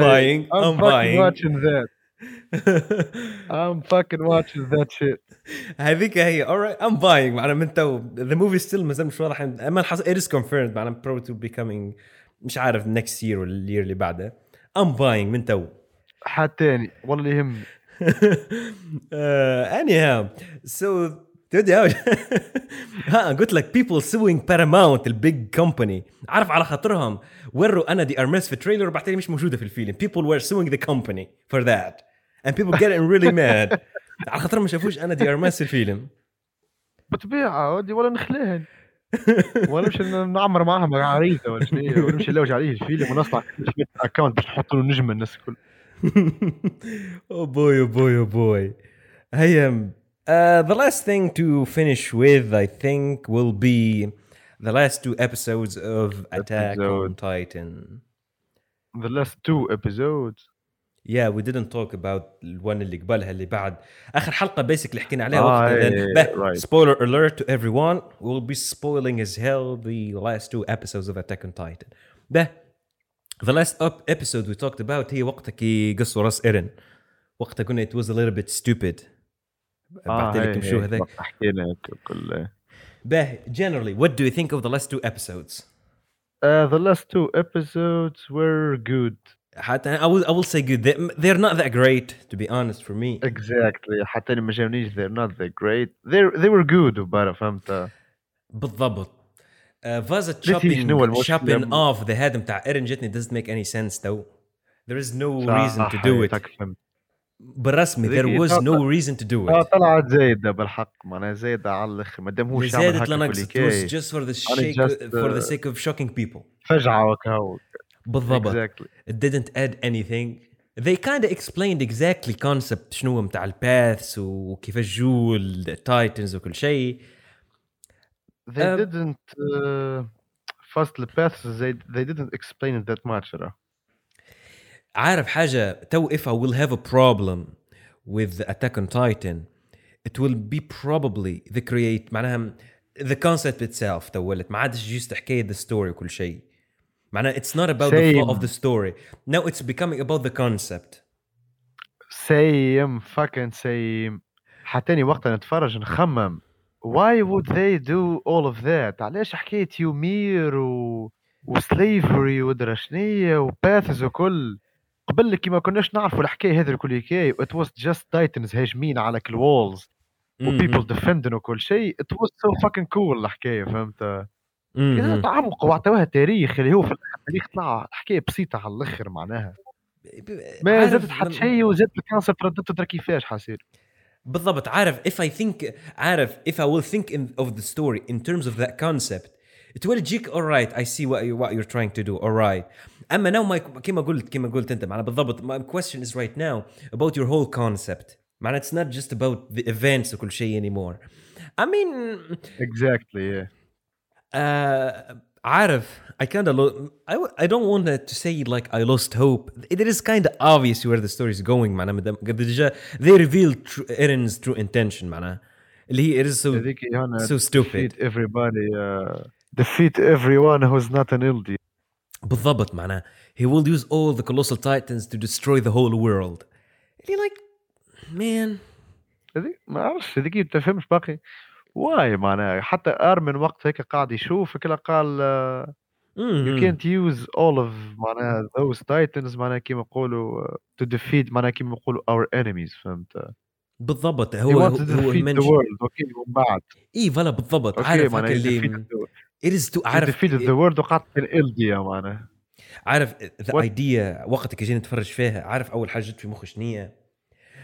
Speaker 1: buying. I'm buying.
Speaker 2: watching that. I'm fucking watching that shit
Speaker 1: هذيك هي alright I'm buying معنا من تو the movie still مازال مش واضح اما it is confirmed معنا probably to be coming مش عارف next year ولا الير اللي بعده I'm buying من تو
Speaker 2: حد تاني والله يهمني
Speaker 1: uh, anyhow so تودي هاو (laughs) ها قلت لك people suing Paramount ال big company. عارف على خاطرهم. وروا آنا دي أرماس في ال trailer وبعدين مش موجودة في الفيلم. People were suing the company for that. And people getting really mad. (laughs) على خاطرهم ما شافوش آنا دي أرماس في الفيلم.
Speaker 2: بطبيعة ودي ولا نخليهن. (laughs) ولا نمشي نعمر معاهم عريضة ولا شنو. ولا نمشي نلوج عليه الفيلم ونطلع account باش نحط له نجم الناس الكل.
Speaker 1: Boy, oh boy, oh boy. I am. Uh, the last thing to finish with, I think, will be the last two episodes of Attack on
Speaker 2: Episode.
Speaker 1: Titan.
Speaker 2: the last two episodes
Speaker 1: Yeah, we didn't talk about الون اللي قبلها اللي بعد اخر حلقه بيسكلي حكينا عليها
Speaker 2: آه،
Speaker 1: وقت
Speaker 2: إيه،
Speaker 1: then
Speaker 2: إيه،
Speaker 1: به,
Speaker 2: right.
Speaker 1: spoiler alert to everyone we'll be spoiling as hell the last two episodes of Attack on Titan به the last up episode we talked about هي وقتها كي قصوا راس ايرن وقتها قلنا it was a little bit stupid بعت لكم شو هذاك
Speaker 2: حكينا كل
Speaker 1: به generally what do you think of the last two episodes
Speaker 2: Uh, the last two episodes were good.
Speaker 1: حتى I will, I will say good they, they're not that great to be honest for me
Speaker 2: Exactly. حتى ما جاونيش they're not that great. They they were good وبرا فهمت.
Speaker 1: بالضبط uh, فازا
Speaker 2: ليش شنو
Speaker 1: chopping
Speaker 2: المشكلة؟
Speaker 1: chopping off the head بتاع ايرن جتني doesn't make any sense though there is no reason to do it
Speaker 2: صح، فهمت.
Speaker 1: بالرسمي there
Speaker 2: ذيك-
Speaker 1: was
Speaker 2: لا-
Speaker 1: no reason to do
Speaker 2: اه
Speaker 1: it
Speaker 2: طلعت زايدة بالحق معناها زايدة على الاخر ما دام هو
Speaker 1: اللي
Speaker 2: شعب عمل
Speaker 1: زادت
Speaker 2: هكا
Speaker 1: لنقص
Speaker 2: كل
Speaker 1: it was
Speaker 2: كي
Speaker 1: just for the
Speaker 2: أنا
Speaker 1: sake
Speaker 2: just,
Speaker 1: for the
Speaker 2: uh,
Speaker 1: sake of shocking people
Speaker 2: فجعة وكهو
Speaker 1: بالضبط
Speaker 2: exactly.
Speaker 1: it didn't add anything they kind of explained exactly concept شنو متاع الباثس وكيفاش جو التايتنز وكل شيء
Speaker 2: They
Speaker 1: Um,
Speaker 2: didn't uh, first the paths they they didn't explain it that much ترى.
Speaker 1: عارف حاجة تو if I will have a problem with Attack on Titan it will be probably the create معناها the concept itself تولت ما عادش just حكاية the story وكل شيء معناها it's not about the flow
Speaker 2: Same.
Speaker 1: of the story now it's becoming about the concept
Speaker 2: same fucking same حتاني وقت نتفرج نخمم why would they do all of that علاش حكاية يومير و وسليفري ودرا شنية وباثز وكل قبل كي ما كناش نعرفوا الحكاية هذه الكل حكاية it was just titans هاجمين على كل walls و people
Speaker 1: Mhm.
Speaker 2: defending وكل شيء it was so fucking cool الحكاية فهمت
Speaker 1: Mhm.
Speaker 2: تعمقوا واعطوها تاريخ اللي هو في التاريخ طلع حكاية بسيطة على الآخر معناها ما زادت حتى شيء وزادت ال concept ردته ترى كيفاش حصير
Speaker 1: بالضبط عارف if I think عارف if I will think in, of the story in terms of that concept it will تجيك alright I see what, you, what you're trying to do alright اما now my كما قلت كما قلت انت معنا بالضبط my question is right now about your whole concept معناها it's not just about the events وكل شيء anymore I mean
Speaker 2: exactly yeah
Speaker 1: uh, عارف I kind of lo- I, w- I don't want to say like I lost hope it is kind of obvious where the story is going معناها مدام قد جا they revealed true, Eren's true intention معناها اللي هي it is so
Speaker 2: هذيك هنا
Speaker 1: so stupid
Speaker 2: defeat everybody uh, defeat everyone who's not an LD
Speaker 1: بالضبط معناها he will use all the colossal titans to destroy the whole world اللي like man
Speaker 2: هذيك ما اعرفش هذيك ما تفهمش باقي واي معناها حتى ارمن وقت هيك قاعد يشوف كلا قال uh, you
Speaker 1: mm
Speaker 2: can't use all of معناها those titans معناها كيما يقولوا uh, to defeat معناها كيما يقولوا our enemies فهمت
Speaker 1: بالضبط
Speaker 2: he
Speaker 1: هو
Speaker 2: wants to
Speaker 1: هو
Speaker 2: defeat the
Speaker 1: mention
Speaker 2: world اوكي ومن بعد
Speaker 1: اي فلا بالضبط
Speaker 2: اوكي
Speaker 1: عارف هكا
Speaker 2: معناها he
Speaker 1: اللي it is to عارف
Speaker 2: defeated the world وقعدت دي معناها
Speaker 1: عارف
Speaker 2: the
Speaker 1: idea وقت كي جينا نتفرج فيها عارف أول حاجة جت في مخي شنية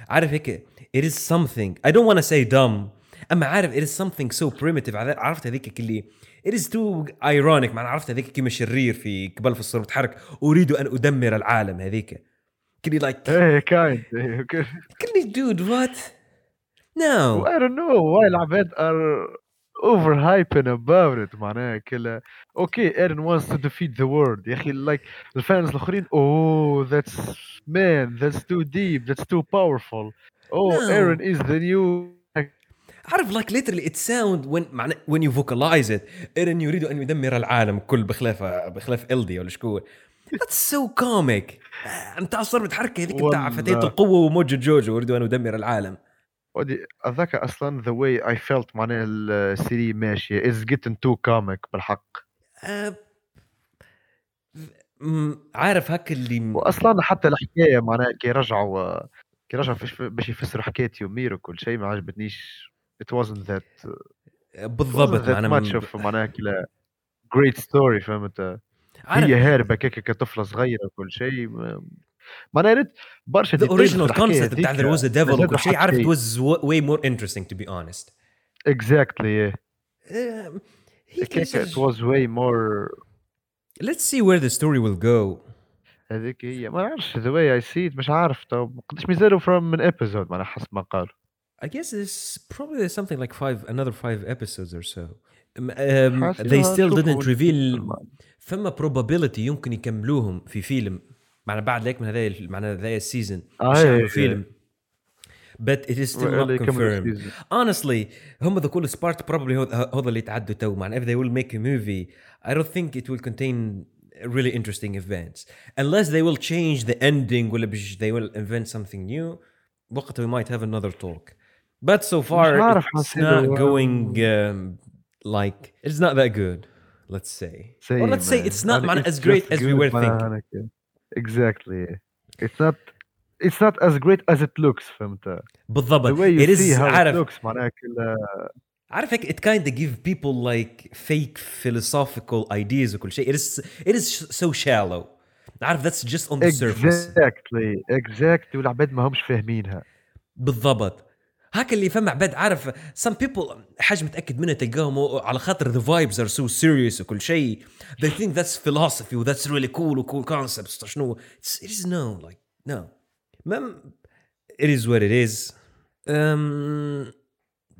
Speaker 1: عارف هيك it is something. I don't want to say dumb. أما عارف it is something so primitive. عرفت هذيك اللي it is too ironic. معناها عرفت هذيك كيما شرير في قبل في الصور المتحركة. أريد أن أدمر العالم هذيك. كلي لايك
Speaker 2: إيه كايند
Speaker 1: كلي dude what? No.
Speaker 2: I don't know. Why العباد اوفر هايبن اباوت ات معناها كلا. أوكي ايرن وانس تو ديفيت ذا وورلد يا أخي لايك الفانز الآخرين اوه ذاتس مان ذاتس تو ديب ذاتس تو باورفول
Speaker 1: اوه
Speaker 2: ايرن از ذا نيو
Speaker 1: عارف لايك ليترلي ات ساوند وين معناها وين يو فوكلايز ات ايرن يريد أن يدمر العالم كل بخلاف بخلاف الدي ولا شكو ذاتس سو كوميك أنت أصلا بتحركه هذيك بتاع فتاه القوة وموجه جوجو يريد أن يدمر العالم.
Speaker 2: ودي أتذكر أصلا the way I felt معناها السيري ماشية. It's getting too comic بالحق.
Speaker 1: م- عارف هك اللي
Speaker 2: واصلا حتى الحكاية معناها كي رجعوا كي رجعوا باش يفسروا حكاية يومير وكل شيء ما عجبتنيش. It wasn't that
Speaker 1: بالضبط معناها
Speaker 2: much of معناها كلا great story فهمت؟ هي هاربة كيك كطفلة صغيرة وكل شيء ما- معناها ريت برشا
Speaker 1: the
Speaker 2: details في
Speaker 1: original
Speaker 2: الحكاية
Speaker 1: concept بتاع
Speaker 2: هذيك
Speaker 1: there was a devil
Speaker 2: زادوا
Speaker 1: وكل شيء
Speaker 2: حق
Speaker 1: عارف it
Speaker 2: شيء.
Speaker 1: was wa- way more interesting to be honest
Speaker 2: exactly yeah.
Speaker 1: آه، هي
Speaker 2: كيك
Speaker 1: كده-
Speaker 2: it was way more
Speaker 1: let's see where the story will go
Speaker 2: هذيك هي ما نعرفش the way I see it مش عارف طب قداش مازالوا from من episode معناها حسب ما قالوا
Speaker 1: I guess there's probably something like five, another five episodes or so. Um, um,
Speaker 2: حاسس
Speaker 1: they
Speaker 2: إنها
Speaker 1: still
Speaker 2: نشوفوا
Speaker 1: didn't reveal
Speaker 2: المعنى.
Speaker 1: فما probability يمكن يكملوهم في فيلم معنا بعد ليك من هذا معنا هذا السيزون
Speaker 2: آه،
Speaker 1: يعملوا
Speaker 2: إيه.
Speaker 1: فيلم but it is still
Speaker 2: ولا
Speaker 1: not
Speaker 2: يكملوا
Speaker 1: confirmed
Speaker 2: السيزون.
Speaker 1: honestly هم the coolest part probably هو هذا اللي تعدوا تو معنا if they will make a movie I don't think it will contain really interesting events unless they will change the ending ولا بش they will invent something new وقتها we might have another talk but so far
Speaker 2: عارف
Speaker 1: it's
Speaker 2: حسيته
Speaker 1: not
Speaker 2: هو-
Speaker 1: going um, like it's not that good let's say or let's say
Speaker 2: man.
Speaker 1: it's not
Speaker 2: And
Speaker 1: man,
Speaker 2: it's
Speaker 1: as great
Speaker 2: just
Speaker 1: as we
Speaker 2: good
Speaker 1: were
Speaker 2: معناها
Speaker 1: thinking
Speaker 2: هناك. exactly yeah. it's not it's not as great as it looks فهمت
Speaker 1: بالضبط
Speaker 2: the way you
Speaker 1: it is
Speaker 2: see how it
Speaker 1: عارف
Speaker 2: looks معناها كلا
Speaker 1: عارف هيك it kind of give people like fake philosophical ideas وكل شيء it is it is so shallow عارف that's just on the surface
Speaker 2: exactly exactly والعباد ما همش فاهمينها
Speaker 1: بالضبط هاك اللي فما عباد عارف some people حاجة متاكد منها تلقاهم على خاطر the vibes are so serious وكل شيء they think that's philosophy و that's really cool و cool concepts شنو it is no like no ما it is what it is um,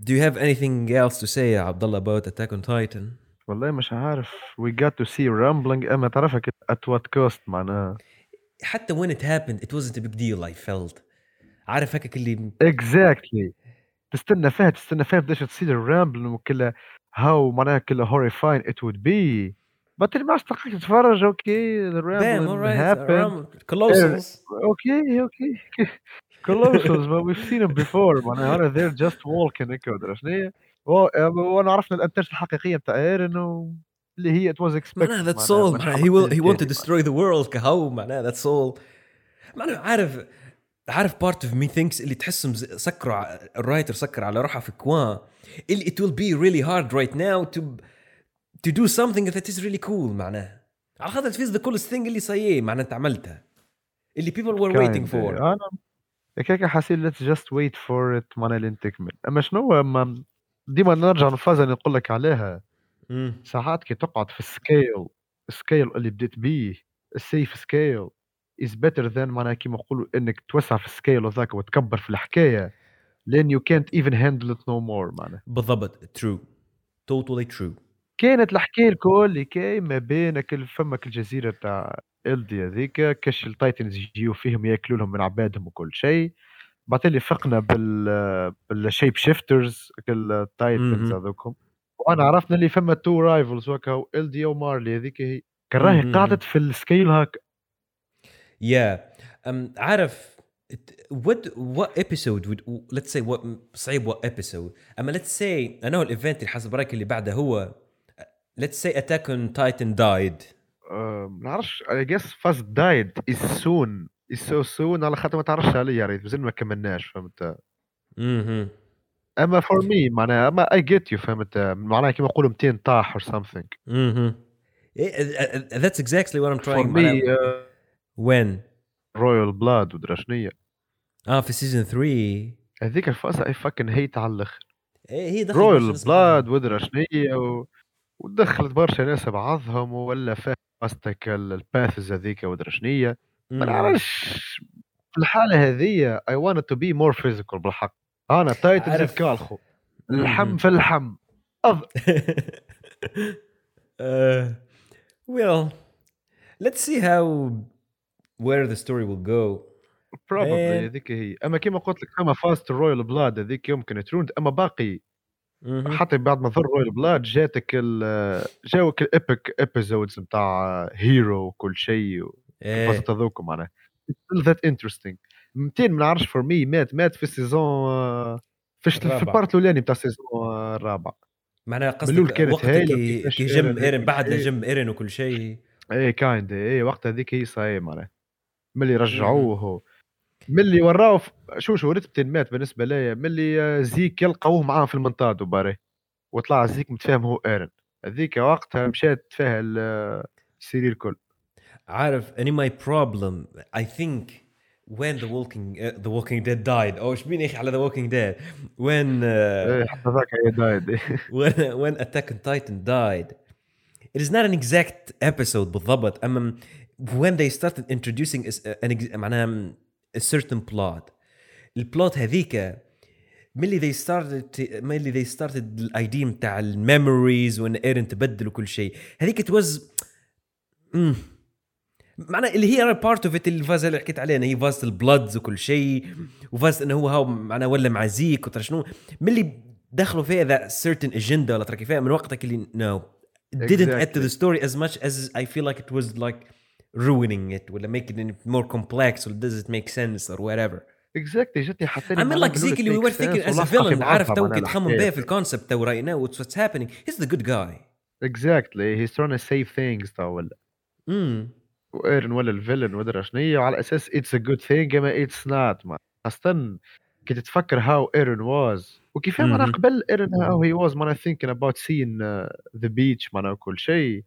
Speaker 1: do you have anything else to say يا عبد الله about Attack on Titan
Speaker 2: والله مش عارف we got to see rumbling اما تعرفها كت- at what cost معناها
Speaker 1: حتى when it happened it wasn't a big deal I felt عارف هكاك اللي
Speaker 2: exactly تستنى فيها تستنى فيها بداش تصير ال rumble وكلها هاو معناها horrifying it would be. But اللي ما تلقاك تتفرج
Speaker 1: okay
Speaker 2: happened.
Speaker 1: around colossals
Speaker 2: okay okay but we've seen them before معناها they're just walking هيك ودرا شنو هي. وانا عرفنا الانتاج الحقيقية بتاع ايرن اللي هي it was expected
Speaker 1: معناها all
Speaker 2: مش
Speaker 1: معناها he
Speaker 2: حركة
Speaker 1: will he want to
Speaker 2: الجاني.
Speaker 1: destroy the world كهو معناها that's all. معناها عارف عارف part of me thinks اللي تحسهم سكروا ال writer سكر على روحه في coin. اللي it will be really hard right now to to do something that is really cool معناها. على خاطر feels the coolest thing اللي صايي معناها انت عملتها. اللي people were waiting for.
Speaker 2: أنا هيك حاسين let's just wait for it معناها لين تكمل أما شنو أما ديما نرجع للفازه اللي نقول لك عليها. ساعات كي تقعد في ال scale ال scale اللي بديت بيه ال safe scale is better than معناها كيما نقولوا إنك توسع في ال scale هذاك وتكبر في الحكاية. لين يو كانت ايفن هاندل ات نو مور معناها.
Speaker 1: بالضبط. true totally true
Speaker 2: كانت الحكاية الكل اللي كاين ما بينك فمك الجزيرة تاع الدي هذيك كاش ال titans يجيو فيهم يأكلوا لهم من عبادهم وكل شيء. بعد اللي فقنا بال بال shape shifters ال titans هذوكم. وأنا عرفنا اللي فما two rivals وكا ال دي ومارلي هذيك هي. كان راهي قعدت في ال scale
Speaker 1: هاك yeah. um, عارف what what episode would let's say what صعيب what episode. أما let's say أنا ال event اللي حسب رايك اللي بعده هو let's say attack on titan died.
Speaker 2: ما نعرفش I guess fast died is soon. Is so soon على خاطر ما تعرفش عليه يا ريت مازال ما كملناش فهمت؟
Speaker 1: أها
Speaker 2: أما for me معناها أما I get you فهمت؟ معناها كيما نقولوا 200 طاح or something.
Speaker 1: أها that's exactly what I'm trying when?
Speaker 2: royal blood ودرا شنيا
Speaker 1: آه في season 3
Speaker 2: هذيك الفازة I fucking hate على الأخر.
Speaker 1: إيه، هي دخلت
Speaker 2: royal blood ودرا شنيا و... ودخلت برشا ناس بعضهم ولا فاهم قصدك ال paths هذيك ودرا شنيا ما نعرفش. في الحالة هذه I wanted to be more physical بالحق. أنا titans يتكالخوا اللحم في اللحم أض...
Speaker 1: uh, (laughs) well let's see where the story will go.
Speaker 2: Probably هذيك هي. أما كما قلت لك اما فاست رويال بلاد هذيك يمكن تروند أما باقي حتى بعد ما ظهر رويال بلاد جاتك ال جاوك الابيك ابيزودز نتاع هيرو وكل شيء الفازات هذوك معناها. Still that interesting. 200 ما نعرفش فور مي مات مات في السيزون في في البارت الأولاني بتاع السيزون الرابع.
Speaker 1: معناها قصدك وقت كي جم إيرن بعد جم إيرن وكل شيء.
Speaker 2: اي كايند اي وقت هذيك هي صحيح معناها. ملي رجعوه. ملي وراو شو شو رتبة مات بالنسبة ليا. ملي زيك يلقوه معاه في المنطاد وباري. وطلع زيك متفاهم هو ايرن هذيك وقتها مشات فيها السرير الكل.
Speaker 1: عارف أني ماي بروبلم اي ثينك the walking uh, the walking dead died. أو إيش بين يا أخي على walking dead when
Speaker 2: uh, حتى ذاك (laughs)
Speaker 1: when attack on titan died. It is not an exact episode بالضبط اما when they started introducing an معناها a certain plot ال plot هذيك ملي they started ملي they started ال idea بتاع ال memories وإن ايرن تبدل وكل شيء هذيك it was mm. معناها اللي هي part of الفاز اللي حكيت عليها هي فاز ال bloods وكل شيء وفاز انه هو how معناها ولا مع زيك وترى شنو ملي دخلوا فيها the certain agenda ولا ترى كيفاه من وقتك اللي no no. didn't exactly. add to the story as much as I feel like it was like ruining it ولا making it more complex or does it make sense or whatever.
Speaker 2: exactly جتني حتى
Speaker 1: I mean like زيك اللي we were thinking as a villain عارف تو كي تخمم بها في ال concept تو right now what's what's happening. He's the good guy.
Speaker 2: Exactly. He's trying to save things تو ولا.
Speaker 1: امم
Speaker 2: وإيرن ولا ال villain ودرا شنيا وعلى أساس it's a good thing اما it's not خاصة كي تتفكر how إيرن was وكيف أنا قبل إيرن how he was مانا thinking about seeing the beach مانا كل شيء.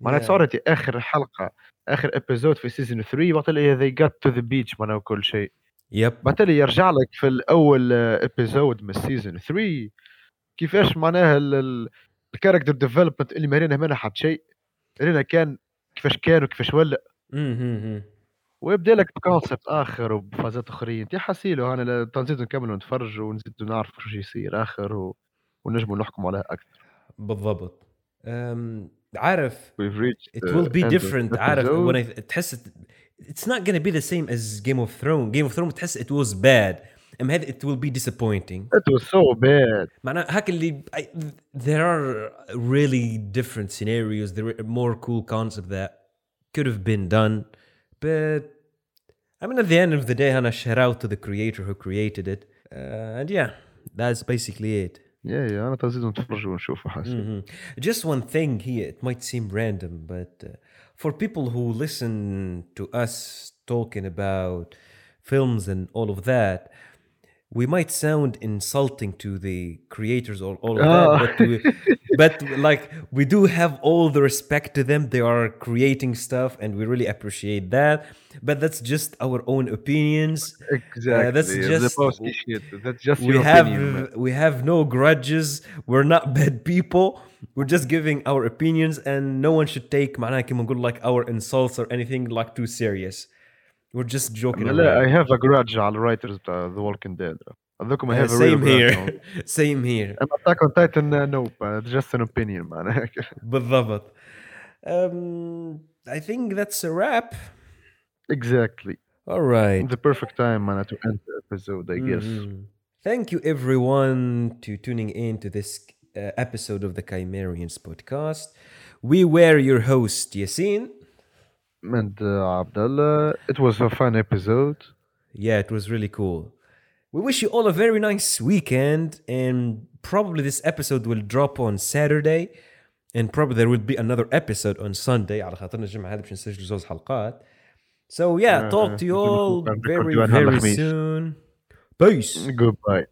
Speaker 2: مانا yeah. آخر حلقة. آخر episode في season 3 وقت اللي they got to the beach مانا كل شيء.
Speaker 1: yep.
Speaker 2: بعد اللي يرجع لك في الأول episode من ال season 3 كيفاش معناها ال character development اللي ما رينا منها حد شيء. رينا كان كيفاش كان وكيفاش ولا ويبدأ لك ب concept آخر وبفازات أخرين. انت حسيلو أنا تنزيد نكمل ونتفرج ونزيد نعرف شو يصير آخر و... ونجموا نحكم عليه أكثر.
Speaker 1: بالضبط. عارف it will be different عارف when I تحس it's not gonna be the same as Game of Thrones Game of Thrones تحس it was bad اما هذا it will be disappointing
Speaker 2: it was so bad
Speaker 1: معناها هاك اللي I, there are really different scenarios there are more cool concepts that could have been done but I mean at the end of the day Hannah shout out to the creator who created it uh, and yeah that's basically it
Speaker 2: yeah yeah أنا تزيد نتفرج ونشوف
Speaker 1: حاسس just one thing here it might seem random but uh, for people who listen to us talking about films and all of that we might sound insulting to the creators or all of oh. that, but, we, (laughs) but like we do have all the respect to them. They are creating stuff, and we really appreciate that. But that's just our own opinions.
Speaker 2: Exactly. Uh,
Speaker 1: that's just
Speaker 2: that's just
Speaker 1: we have opinion, we have no grudges. We're not (laughs) bad people. We're just giving our opinions, and no one should take like our insults or anything like too serious. We're just joking
Speaker 2: لا I have a grudge على الرايترز بتاع ذا ووكينج ديد هذوكم I
Speaker 1: Uh,
Speaker 2: have a real
Speaker 1: same here
Speaker 2: background. (laughs)
Speaker 1: same here
Speaker 2: And Attack on Titan uh, nope uh, just an opinion معناها (laughs)
Speaker 1: بالضبط um, I think that's a wrap
Speaker 2: exactly
Speaker 1: all right
Speaker 2: the perfect time معناها to end the episode I guess
Speaker 1: Mhm. Thank you everyone to tuning in to this uh, episode of the Chimerians podcast. We were your host Yasin.
Speaker 2: and uh, Abdullah it was a fun episode
Speaker 1: Yeah, it was really cool. We wish you all a very nice weekend and probably this episode will drop on Saturday and probably there will be another episode on Sunday على خاطرنا الجمعة هذه باش نسجل زوز حلقات. So yeah,
Speaker 2: Uh,
Speaker 1: talk to you
Speaker 2: uh,
Speaker 1: all
Speaker 2: نكون
Speaker 1: very
Speaker 2: نرجعوا على
Speaker 1: very
Speaker 2: الخميس.
Speaker 1: soon. Peace.
Speaker 2: goodbye